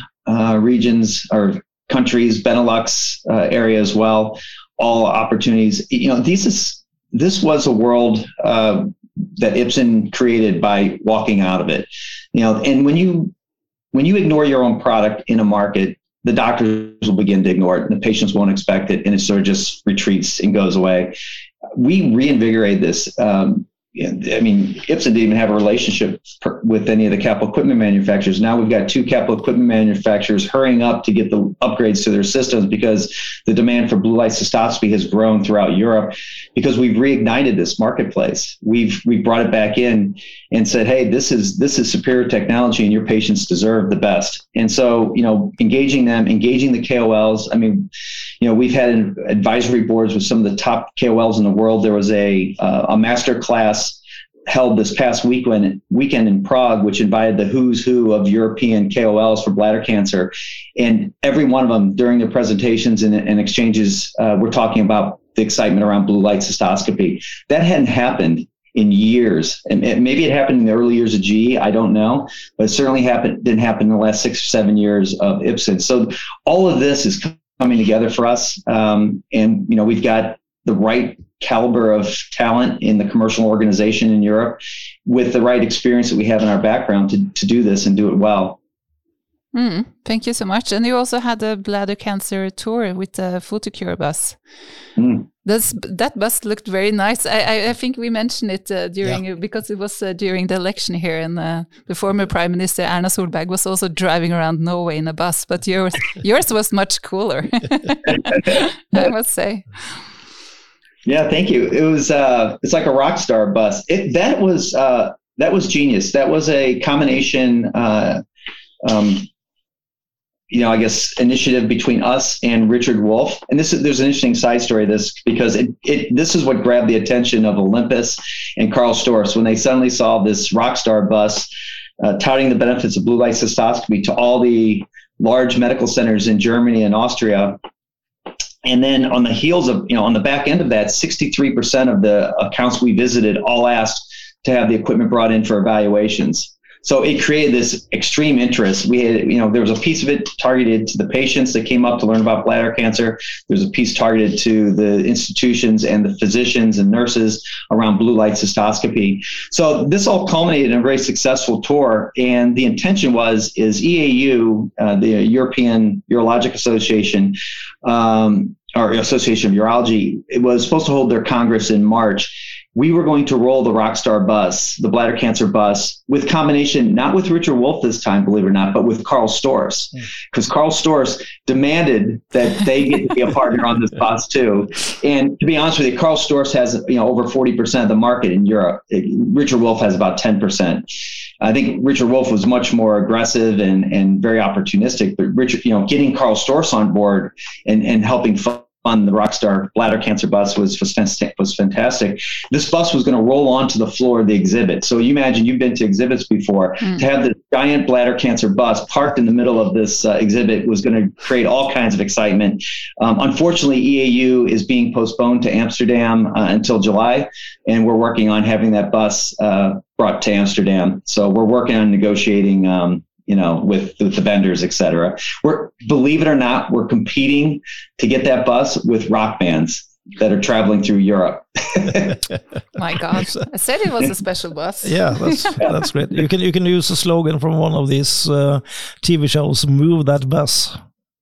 regions or countries, Benelux uh, area as well, all opportunities. You know, this is this was a world uh, that Ipsen created by walking out of it. You know, and when you when you ignore your own product in a market, the doctors will begin to ignore it, and the patients won't expect it, and it sort of just retreats and goes away. We reinvigorate this. Um, I mean, Ipsen didn't even have a relationship per, with any of the capital equipment manufacturers. Now we've got two capital equipment manufacturers hurrying up to get the upgrades to their systems because the demand for blue light cystoscopy has grown throughout Europe because we've reignited this marketplace. We've we've brought it back in and said, hey, this is this is superior technology and your patients deserve the best. And so, you know, engaging them, engaging the KOLs. I mean, you know, we've had advisory boards with some of the top KOLs in the world. There was a uh, a master class held this past weekend weekend in Prague, which invited the who's who of European KOLs for bladder cancer, and every one of them during their presentations and, and exchanges uh, were talking about the excitement around blue light cystoscopy. That hadn't happened in years, and maybe it happened in the early years of GE. I don't know, but it certainly happened didn't happen in the last six or seven years of Ipsen. So all of this is coming together for us, um, and you know we've got the right caliber of talent in the commercial organization in Europe with the right experience that we have in our background to, to do this and do it well. Mm, thank you so much. And you also had a bladder cancer tour with the Photocure bus. Mm. This, that bus looked very nice. I, I, I think we mentioned it uh, during yeah. because it was uh, during the election here, and uh, the former Prime Minister Erna Solberg was also driving around Norway in a bus. But yours *laughs* yours was much cooler, *laughs* *laughs* I must say. Yeah, thank you. It was uh, it's like a rock star bus. It that was uh, that was genius. That was a combination. Uh, um, you know, I guess initiative between us and Richard Wolf. And this is there's an interesting side story this because it, it this is what grabbed the attention of Olympus and Karl Storz when they suddenly saw this rock star bus uh, touting the benefits of blue light cystoscopy to all the large medical centers in Germany and Austria and then on the heels of, you know, on the back end of that, 63% of the accounts we visited all asked to have the equipment brought in for evaluations. So it created this extreme interest. We had, you know, there was a piece of it targeted to the patients that came up to learn about bladder cancer. There's a piece targeted to the institutions and the physicians and nurses around blue light cystoscopy. So this all culminated in a very successful tour. And the intention was is EAU, uh, the European Urologic Association, um, or Association of Urology, it was supposed to hold their Congress in March we were going to roll the Rockstar bus, the bladder cancer bus, with combination, not with Richard Wolf this time, believe it or not, but with Karl Storz. Because hmm. Karl Storz demanded that they get to be a partner on this bus too. And to be honest with you, Karl Storz has you know over 40% of the market in Europe. Richard Wolf has about 10%. I think Richard Wolf was much more aggressive and, and very opportunistic, but Richard, you know, getting Karl Storz on board and, and helping fund on the Rockstar bladder cancer bus was was fantastic. This bus was going to roll onto the floor of the exhibit. So you imagine you've been to exhibits before mm. to have this giant bladder cancer bus parked in the middle of this uh, exhibit was going to create all kinds of excitement. Um, unfortunately, EAU is being postponed to Amsterdam uh, until July, and we're working on having that bus uh, brought to Amsterdam. So we're working on negotiating. Um, you know, with, with the vendors, et cetera. We're, believe it or not, we're competing to get that bus with rock bands that are traveling through Europe. *laughs* My God, I said it was a special bus. *laughs* Yeah, that's *laughs* that's great. You can you can use a slogan from one of these uh, TV shows. Move that bus.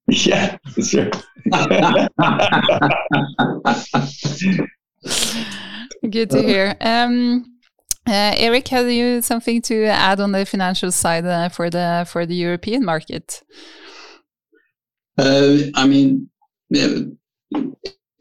Yeah, sure. Good to hear. Um, uh, Erik, have you something to add on the financial side uh, for the for the European market? Uh, I mean,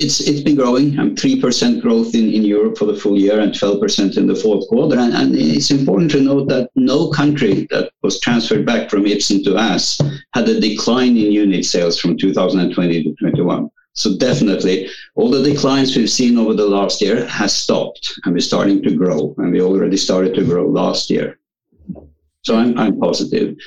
it's it's been growing. Three percent growth in, in Europe for the full year and twelve percent in the fourth quarter. And, and, it's important to note that no country that was transferred back from Ipsen to us had a decline in unit sales from 2020 to 21. So definitely, all the declines we've seen over the last year has stopped, and we're starting to grow, and we already started to grow last year. So I'm I'm positive.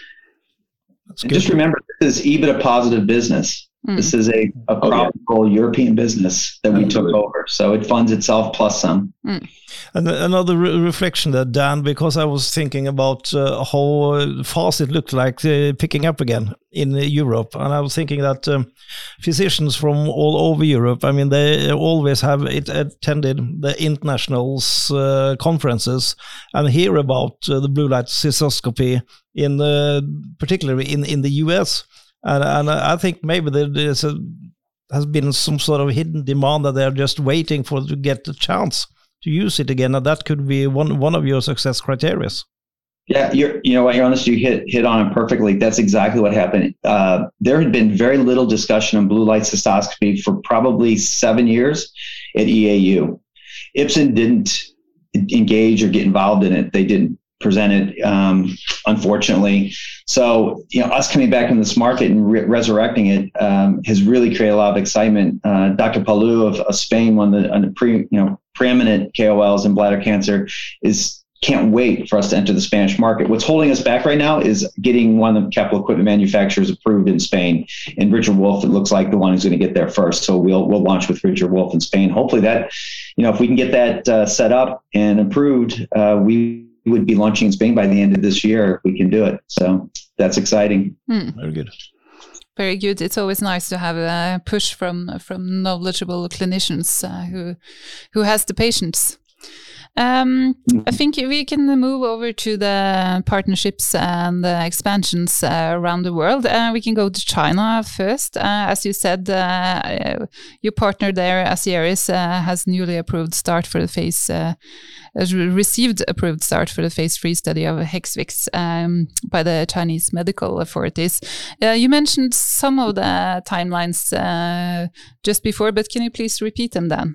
Just remember, this is EBITDA positive business. Mm. This is a, a profitable oh, yeah. European business that we took over. So it funds itself plus some. Mm. And another re reflection there, Dan, because I was thinking about uh, how fast it looked like uh, picking up again in Europe. And I was thinking that um, physicians from all over Europe, I mean, they always have it attended the internationals uh, conferences and hear about uh, the blue light cystoscopy in particularly in, in the US and and I think maybe there's a, has been some sort of hidden demand that they're just waiting for to get the chance to use it again, and that could be one one of your success criteria. Yeah, you're, you know what, you're honest, you hit hit on it perfectly. That's exactly what happened. Uh, there had been very little discussion on blue light cystoscopy for probably seven years at EAU. Ipsen didn't engage or get involved in it. They didn't present it, um, unfortunately. So, you know, us coming back in this market and re- resurrecting it um, has really created a lot of excitement. Uh, Dr. Palou of, of Spain, one of the, the pre, you know, preeminent KOLs in bladder cancer, is can't wait for us to enter the Spanish market. What's holding us back right now is getting one of the capital equipment manufacturers approved in Spain. And Richard Wolf, it looks like the one who's going to get there first. So we'll we'll launch with Richard Wolf in Spain. Hopefully that, you know, if we can get that uh, set up and approved, uh, we would be launching in Spain by the end of this year if we can do it. So that's exciting. Hmm. Very good. Very good. It's always nice to have a push from from knowledgeable clinicians uh, who who has the patients. Um, I think we can move over to the partnerships and the expansions uh, around the world. Uh, we can go to China first. Uh, as you said, uh, your partner there, Asieris, uh, has newly approved start for the phase, uh, received approved start for the phase three study of Hexvix um, by the Chinese medical authorities. you mentioned some of the timelines just before, but can you please repeat them then?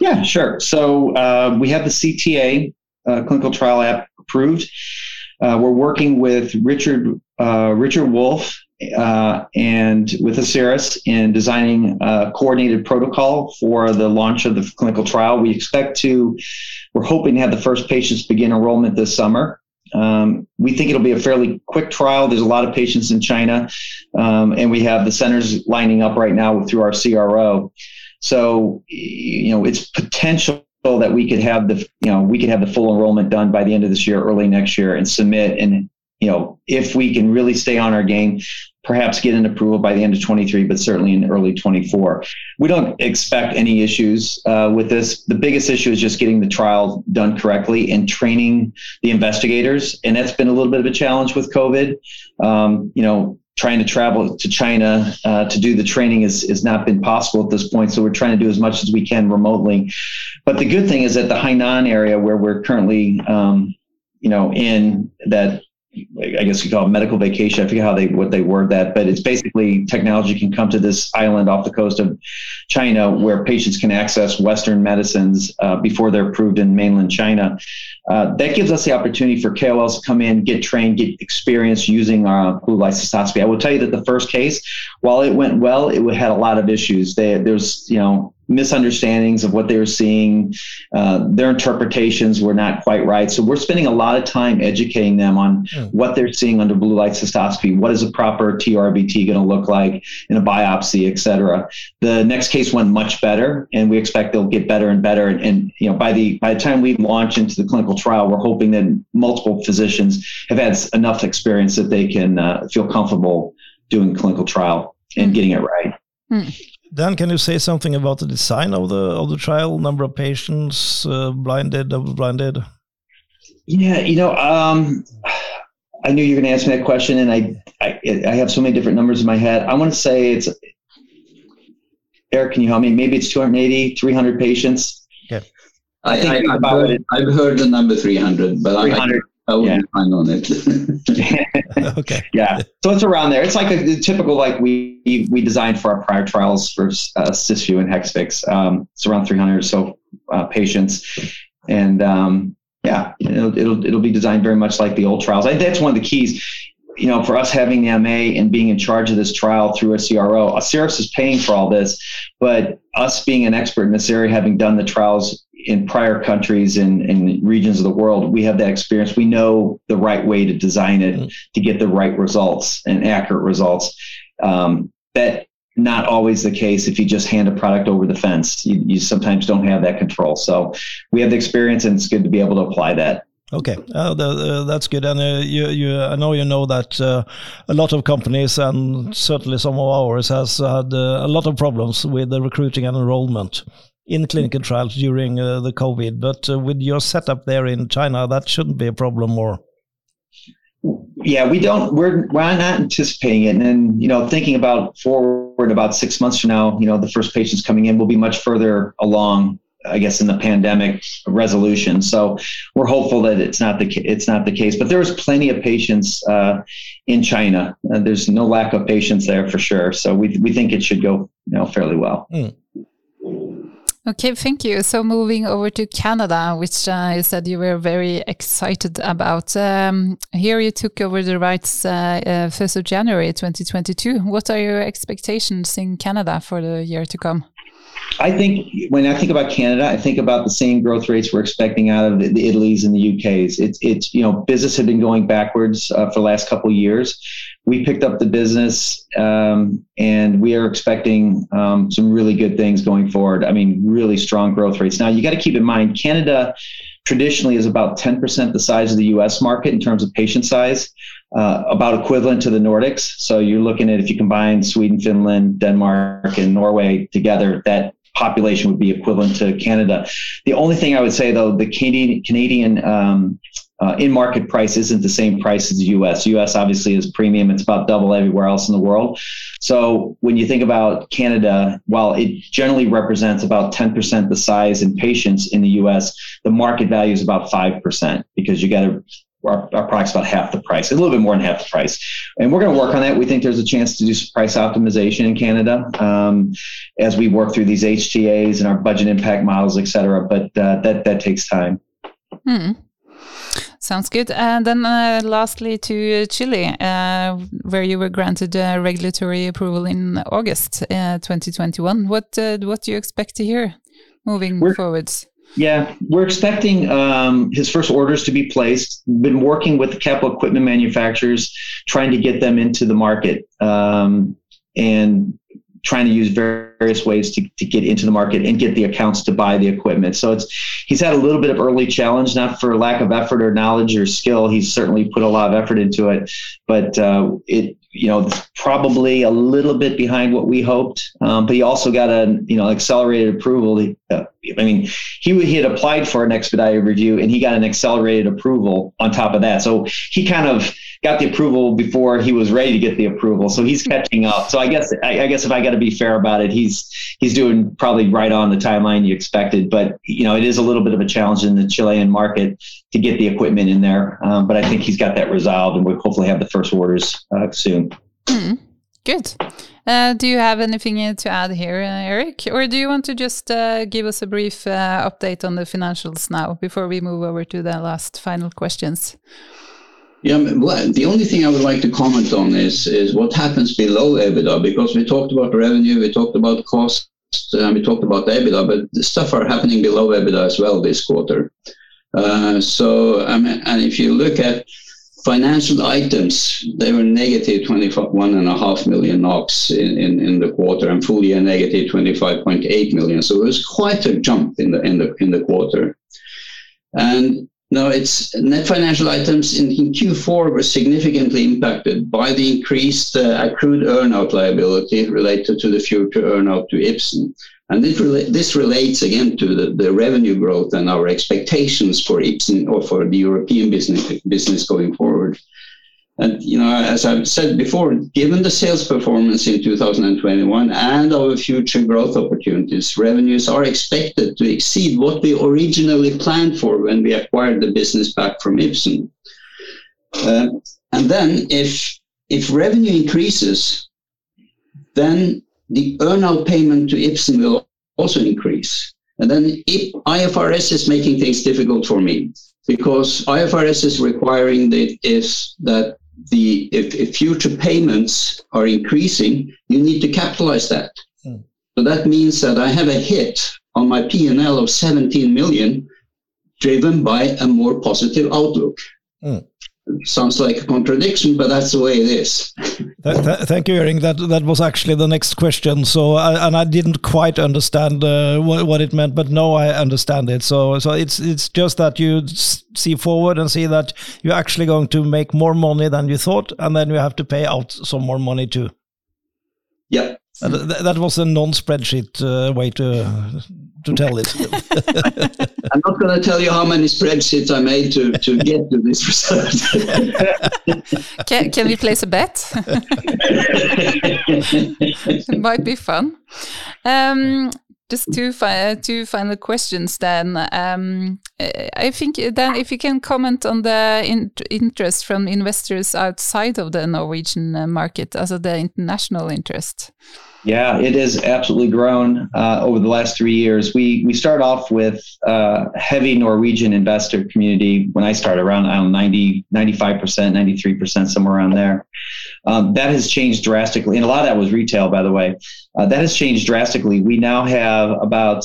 Yeah, sure. So uh, we have the CTA uh, clinical trial app approved. Uh, we're working with Richard uh, Richard Wolf uh, and with Asieris in designing a coordinated protocol for the launch of the clinical trial. We expect to, we're hoping to have the first patients begin enrollment this summer. Um, we think it'll be a fairly quick trial. There's a lot of patients in China, um, and we have the centers lining up right now through our CRO. So, you know, it's potential that we could have the, you know, we could have the full enrollment done by the end of this year, early next year, and submit. And, you know, if we can really stay on our game, perhaps get an approval by the end of 23, but certainly in early 24. We don't expect any issues uh, with this. The biggest issue is just getting the trial done correctly and training the investigators. And that's been a little bit of a challenge with COVID. Um, you know, trying to travel to China uh, to do the training has, has not been possible at this point. So we're trying to do as much as we can remotely. But the good thing is that the Hainan area where we're currently, um, you know, in that I guess you call it medical vacation. I forget how they what they word that, but it's basically technology can come to this island off the coast of China where patients can access Western medicines uh, before they're approved in mainland China. Uh, that gives us the opportunity for KOLs to come in, get trained, get experience using our blue light cystoscopy. I will tell you that the first case, while it went well, it had a lot of issues. They, there's you know misunderstandings of what they were seeing. Uh, their interpretations were not quite right. So we're spending a lot of time educating them on mm. what they're seeing under blue light cystoscopy. What is a proper TURBT going to look like in a biopsy, et cetera. The next case went much better, and we expect they'll get better and better. And, and you know, by the by the time we launch into the clinical trial, we're hoping that multiple physicians have had enough experience that they can uh, feel comfortable doing clinical trial and mm. getting it right. Mm. Dan, can you say something about the design of the of the trial? Number of patients, uh, blinded, double blinded. Yeah, you know, um, I knew you were going to ask me that question, and I, I, I have so many different numbers in my head. I want to say it's Erik. Can you help me? Maybe it's 280, 300 patients. Yeah, I, I, I have heard, I've heard the number 300, but 300. I will yeah. find on it. *laughs* okay. *laughs* Yeah. So it's around there. It's like a, a, typical like we we designed for our prior trials for uh, Cysview and Hexvix. Um, it's around 300 or so uh, patients, and um, yeah, it'll, it'll it'll be designed very much like the old trials. I think that's one of the keys. You know, for us having the MA and being in charge of this trial through a CRO, Asieris is paying for all this, but us being an expert in this area, having done the trials in prior countries and, and regions of the world, we have that experience. We know the right way to design it mm-hmm. to get the right results and accurate results. Um, that not always the case if you just hand a product over the fence. You, you sometimes don't have that control. So we have the experience, and it's good to be able to apply that. Okay, uh, the, uh, that's good. And uh, you, you, I know you know that uh, a lot of companies and certainly some of ours has had uh, a lot of problems with the recruiting and enrollment in clinical trials during uh, the COVID. But uh, with your setup there in China, that shouldn't be a problem more. Yeah, we don't. We're we're not anticipating it, and then you know, thinking about forward about six months from now, you know, the first patients coming in will be much further along I guess in the pandemic resolution. So we're hopeful that it's not the it's not the case. But there was plenty of patients uh, in China. Uh, there's no lack of patients there for sure. So we we think it should go you know fairly well. Mm. Okay, thank you. So moving over to Canada, which uh, you said you were very excited about. Um, here you took over the rights uh, uh, 1st of January 2022. What are your expectations in Canada for the year to come? I think when I think about Canada, I think about the same growth rates we're expecting out of the, the Italy's and the UK's. It's it's you know business had been going backwards uh, for the last couple of years. We picked up the business, um, and we are expecting um, some really good things going forward. I mean, really strong growth rates. Now you got to keep in mind Canada traditionally is about 10% the size of the US market in terms of patient size, uh, about equivalent to the Nordics. So you're looking at if you combine Sweden, Finland, Denmark, and Norway together, that population would be equivalent to Canada. The only thing I would say, though, the Canadian, Canadian um, uh, in market price isn't the same price as the US. US obviously is premium. It's about double everywhere else in the world. So when you think about Canada, while it generally represents about 10% the size in patients in the US, the market value is about 5% because you got to our, our product's about half the price, a little bit more than half the price. And we're going to work on that. We think there's a chance to do some price optimization in Canada um, as we work through these HTAs and our budget impact models, et cetera. But uh, that, that takes time. Hmm. Sounds good. And then uh, lastly to Chile, uh, where you were granted regulatory approval in August uh, 2021. What uh, what do you expect to hear moving we're, forwards? Yeah, we're expecting um, his first orders to be placed. Been working with the capital equipment manufacturers, trying to get them into the market. Um, and trying to use various ways to, to get into the market and get the accounts to buy the equipment. So it's he's had a little bit of early challenge, not for lack of effort or knowledge or skill. He's certainly put a lot of effort into it, but uh, it you know probably a little bit behind what we hoped. Um, but he also got a you know accelerated approval. Uh, I mean, he he had applied for an expedited review and he got an accelerated approval on top of that. So he kind of got the approval before he was ready to get the approval. So he's catching up. So I guess I, I guess if I got to be fair about it, he's he's doing probably right on the timeline you expected. But you know, it is a little bit of a challenge in the Chilean market to get the equipment in there. Um, but I think he's got that resolved, and we'll hopefully have the first orders uh, soon. Mm, good. Uh, do you have anything to add here, Erik, Or do you want to just uh, give us a brief uh, update on the financials now before we move over to the last final questions? Yeah, well, the only thing I would like to comment on is is what happens below EBITDA because we talked about revenue, we talked about cost, and we talked about EBITDA, but stuff are happening below EBITDA as well this quarter. Uh, so, I mean, and if you look at financial items, they were negative 21.5 million NOK in, in, in the quarter and full year negative 25.8 million. So it was quite a jump in the in the in the quarter. And no, it's net financial items in, in Q4 were significantly impacted by the increased uh, accrued earnout liability related to the future earnout to Ipsen. And this, this relates again to the, the revenue growth and our expectations for Ipsen or for the European business, business going forward. And you know, as I've said before, given the sales performance in 2021 and our future growth opportunities, revenues are expected to exceed what we originally planned for when we acquired the business back from Ipsen. Uh, and then, if if revenue increases, then the earnout payment to Ipsen will also increase. And then IFRS is making things difficult for me because IFRS is requiring that is that the if, if, future payments are increasing, you need to capitalize that. Mm. So that means that I have a hit on my P&L of 17 million driven by a more positive outlook. Mm sounds like a contradiction, but that's the way it is. th th thank you, Erik. That that was actually the next question. So, I, and I didn't quite understand uh, what, what, it meant, but now I understand it. So, so it's it's just that you see forward and see that you're actually going to make more money than you thought, and then you have to pay out some more money too. Yeah. Th that was a non-spreadsheet uh, way to to tell it. *laughs* I'm not going to tell you how many spreadsheets I made to, to get to this result. *laughs* can, can we place a bet? *laughs* it might be fun. Um, Just two, fi two final questions then. Um, I think then if you can comment on the in interest from investors outside of the Norwegian uh, market, also the international interest. Yeah, it has absolutely grown uh, over the last three years. We we start off with uh, heavy Norwegian investor community when I started around I don't know, 90, 95%, 93%, somewhere around there. Um, that has changed drastically. And a lot of that was retail, by the way. Uh, that has changed drastically. We now have about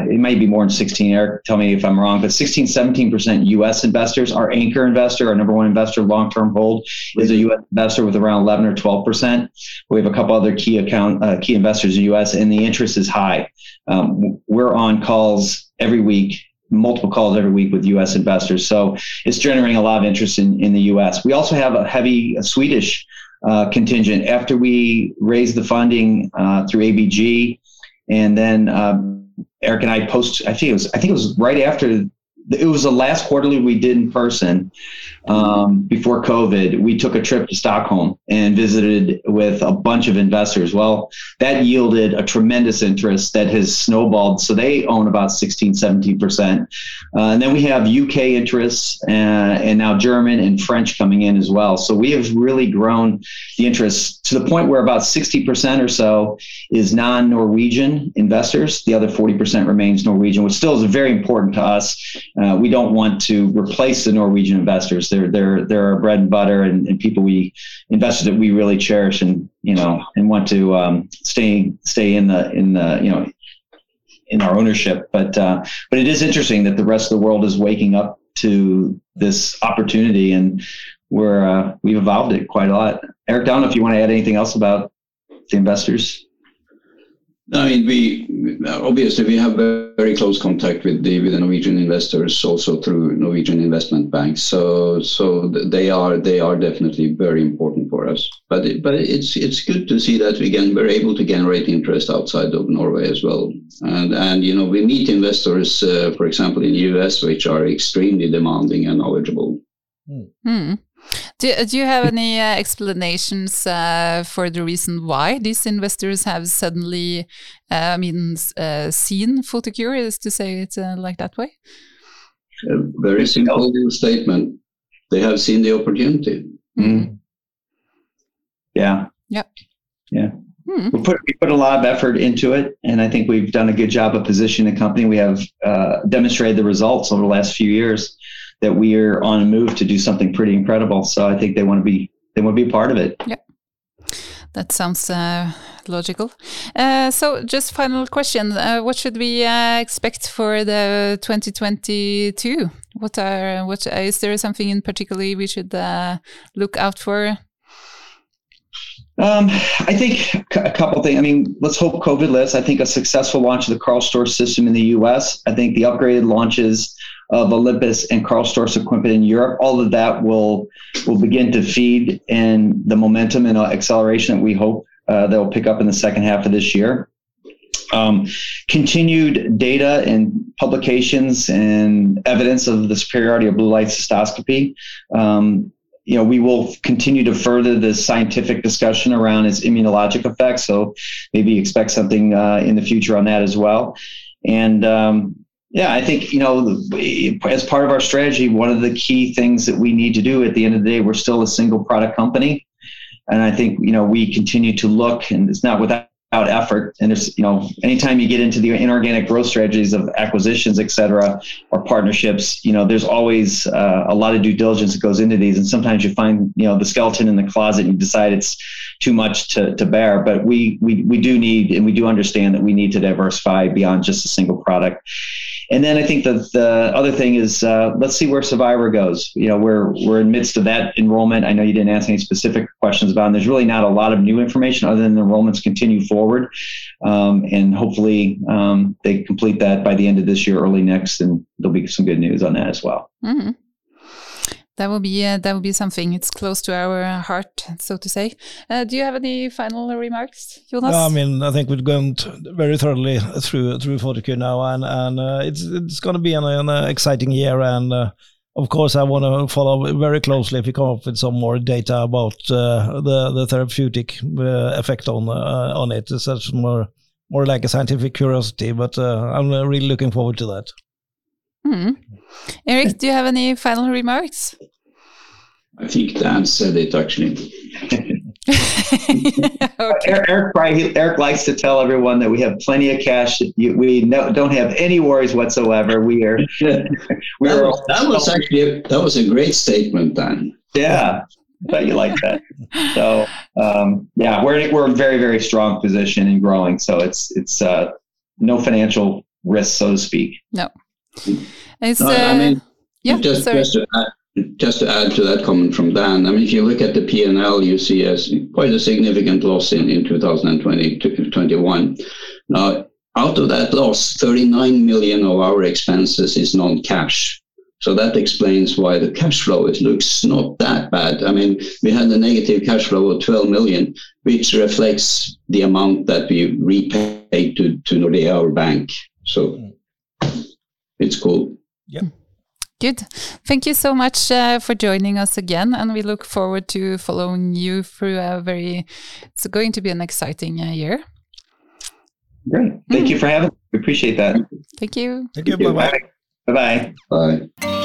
it might be more than 16 Erik tell me if i'm wrong but 16 17% us investors our anchor investor our number one investor long-term hold is a us investor with around 11 or 12% we have a couple other key account uh, key investors in the us and the interest is high. Um, we're on calls every week multiple calls every week with us investors so it's generating a lot of interest in, in the us we also have a heavy a swedish uh, contingent. After we raised the funding uh, through abg and then um, Erik and I post. I think it was. I think it was right after. It was the last quarterly we did in person um, before COVID, we took a trip to Stockholm and visited with a bunch of investors. Well, that yielded a tremendous interest that has snowballed. So they own about 16, 17%. Uh, and then we have UK interests uh, and now German and French coming in as well. So we have really grown the interest to the point where about 60% or so is non Norwegian investors. The other 40% remains Norwegian, which still is very important to us. Uh, we don't want to replace the Norwegian investors they're they're they're our bread and butter and, and people we investors that we really cherish and you know and want to um, stay stay in the in the you know in our ownership. But uh, but it is interesting that the rest of the world is waking up to this opportunity and we're uh, we've evolved it quite a lot. Erik, I don't know if you want to add anything else about the investors. I mean, we obviously we have very close contact with the with the Norwegian investors also through Norwegian investment banks. So so they are they are definitely very important for us. But it, but it's it's good to see that again we're able to generate interest outside of Norway as well. And and you know we meet investors, uh, for example, in the US, which are extremely demanding and knowledgeable. Hmm. Do, do you have any uh, explanations uh, for the reason why these investors have suddenly, uh, I mean, uh, seen Photocure, is to say it uh, like that way? A very simple statement. They have seen the opportunity. Mm. Yeah. Yep. Yeah. Hmm. We put we put a lot of effort into it, and I think we've done a good job of positioning the company. We have uh, demonstrated the results over the last few years that we are on a move to do something pretty incredible. So I think they want to be they want to be a part of it. Yeah. That sounds uh, logical. Uh, so, just final question: uh, What should we uh, expect for the 2022? What are what is there something in particular we should uh, look out for? Um, I think a couple things. I mean, let's hope COVID lifts. I think a successful launch of the Karl Storz system in the U.S. I think the upgraded launches of Olympus and Karl Storz equipment in Europe, all of that will will begin to feed in the momentum and acceleration that we hope uh, that will pick up in the second half of this year. Um, continued data and publications and evidence of the superiority of blue light cystoscopy. Um, you know, we will continue to further the scientific discussion around its immunologic effects. So maybe expect something uh, in the future on that as well. And um, yeah, I think, you know, as part of our strategy, one of the key things that we need to do at the end of the day, we're still a single product company. And I think, you know, we continue to look, and it's not without effort. And there's, you know, anytime you get into the inorganic growth strategies of acquisitions, et cetera, or partnerships, you know, there's always uh, a lot of due diligence that goes into these. And sometimes you find, you know, the skeleton in the closet and you decide it's too much to, to bear. But we, we, we do need, and we do understand that we need to diversify beyond just a single product. And then I think that the other thing is uh, let's see where Survivor goes. You know, we're we're in midst of that enrollment. I know you didn't ask any specific questions about, it. And there's really not a lot of new information other than the enrollments continue forward, um, and hopefully um, they complete that by the end of this year, early next, and there'll be some good news on that as well. Mm-hmm. That will be uh, that will be something. It's close to our heart, so to say. Uh, do you have any final remarks, Jonas? I mean, I think we've gone very thoroughly through through Photocure now, and and uh, it's it's going to be an, an exciting year. And uh, of course, I want to follow very closely if you come up with some more data about uh, the the therapeutic uh, effect on on it. It's Such more more like a scientific curiosity, but uh, I'm really looking forward to that. Hmm. Erik, do you have any final remarks? I think Dan said it actually. *laughs* okay. Erik, Erik likes to tell everyone that we have plenty of cash. We no, don't have any worries whatsoever. We are. *laughs* we that, was, that was actually a, that was a great statement, Dan. Yeah, but you like that. So um, yeah, we're we're a very very strong position and growing. So it's it's uh, no financial risk, so to speak. No. It's, no, I mean, uh, yeah, just, just to add, just to add to that comment from Dan, I mean, if you look at the P&L, you see as quite a significant loss in, in 2020 21. Now, out of that loss, 39 million of our expenses is non-cash. So that explains why the cash flow it looks not that bad. I mean, we had a negative cash flow of 12 million, which reflects the amount that we repaid to, to Nordea, our bank. So it's cool. Yeah. Good. Thank you so much uh, for joining us again, and we look forward to following you through a very. It's going to be an exciting uh, year. Great. Thank mm. you for having. We appreciate that. Thank you. Thank you. Bye bye. Bye bye. Bye.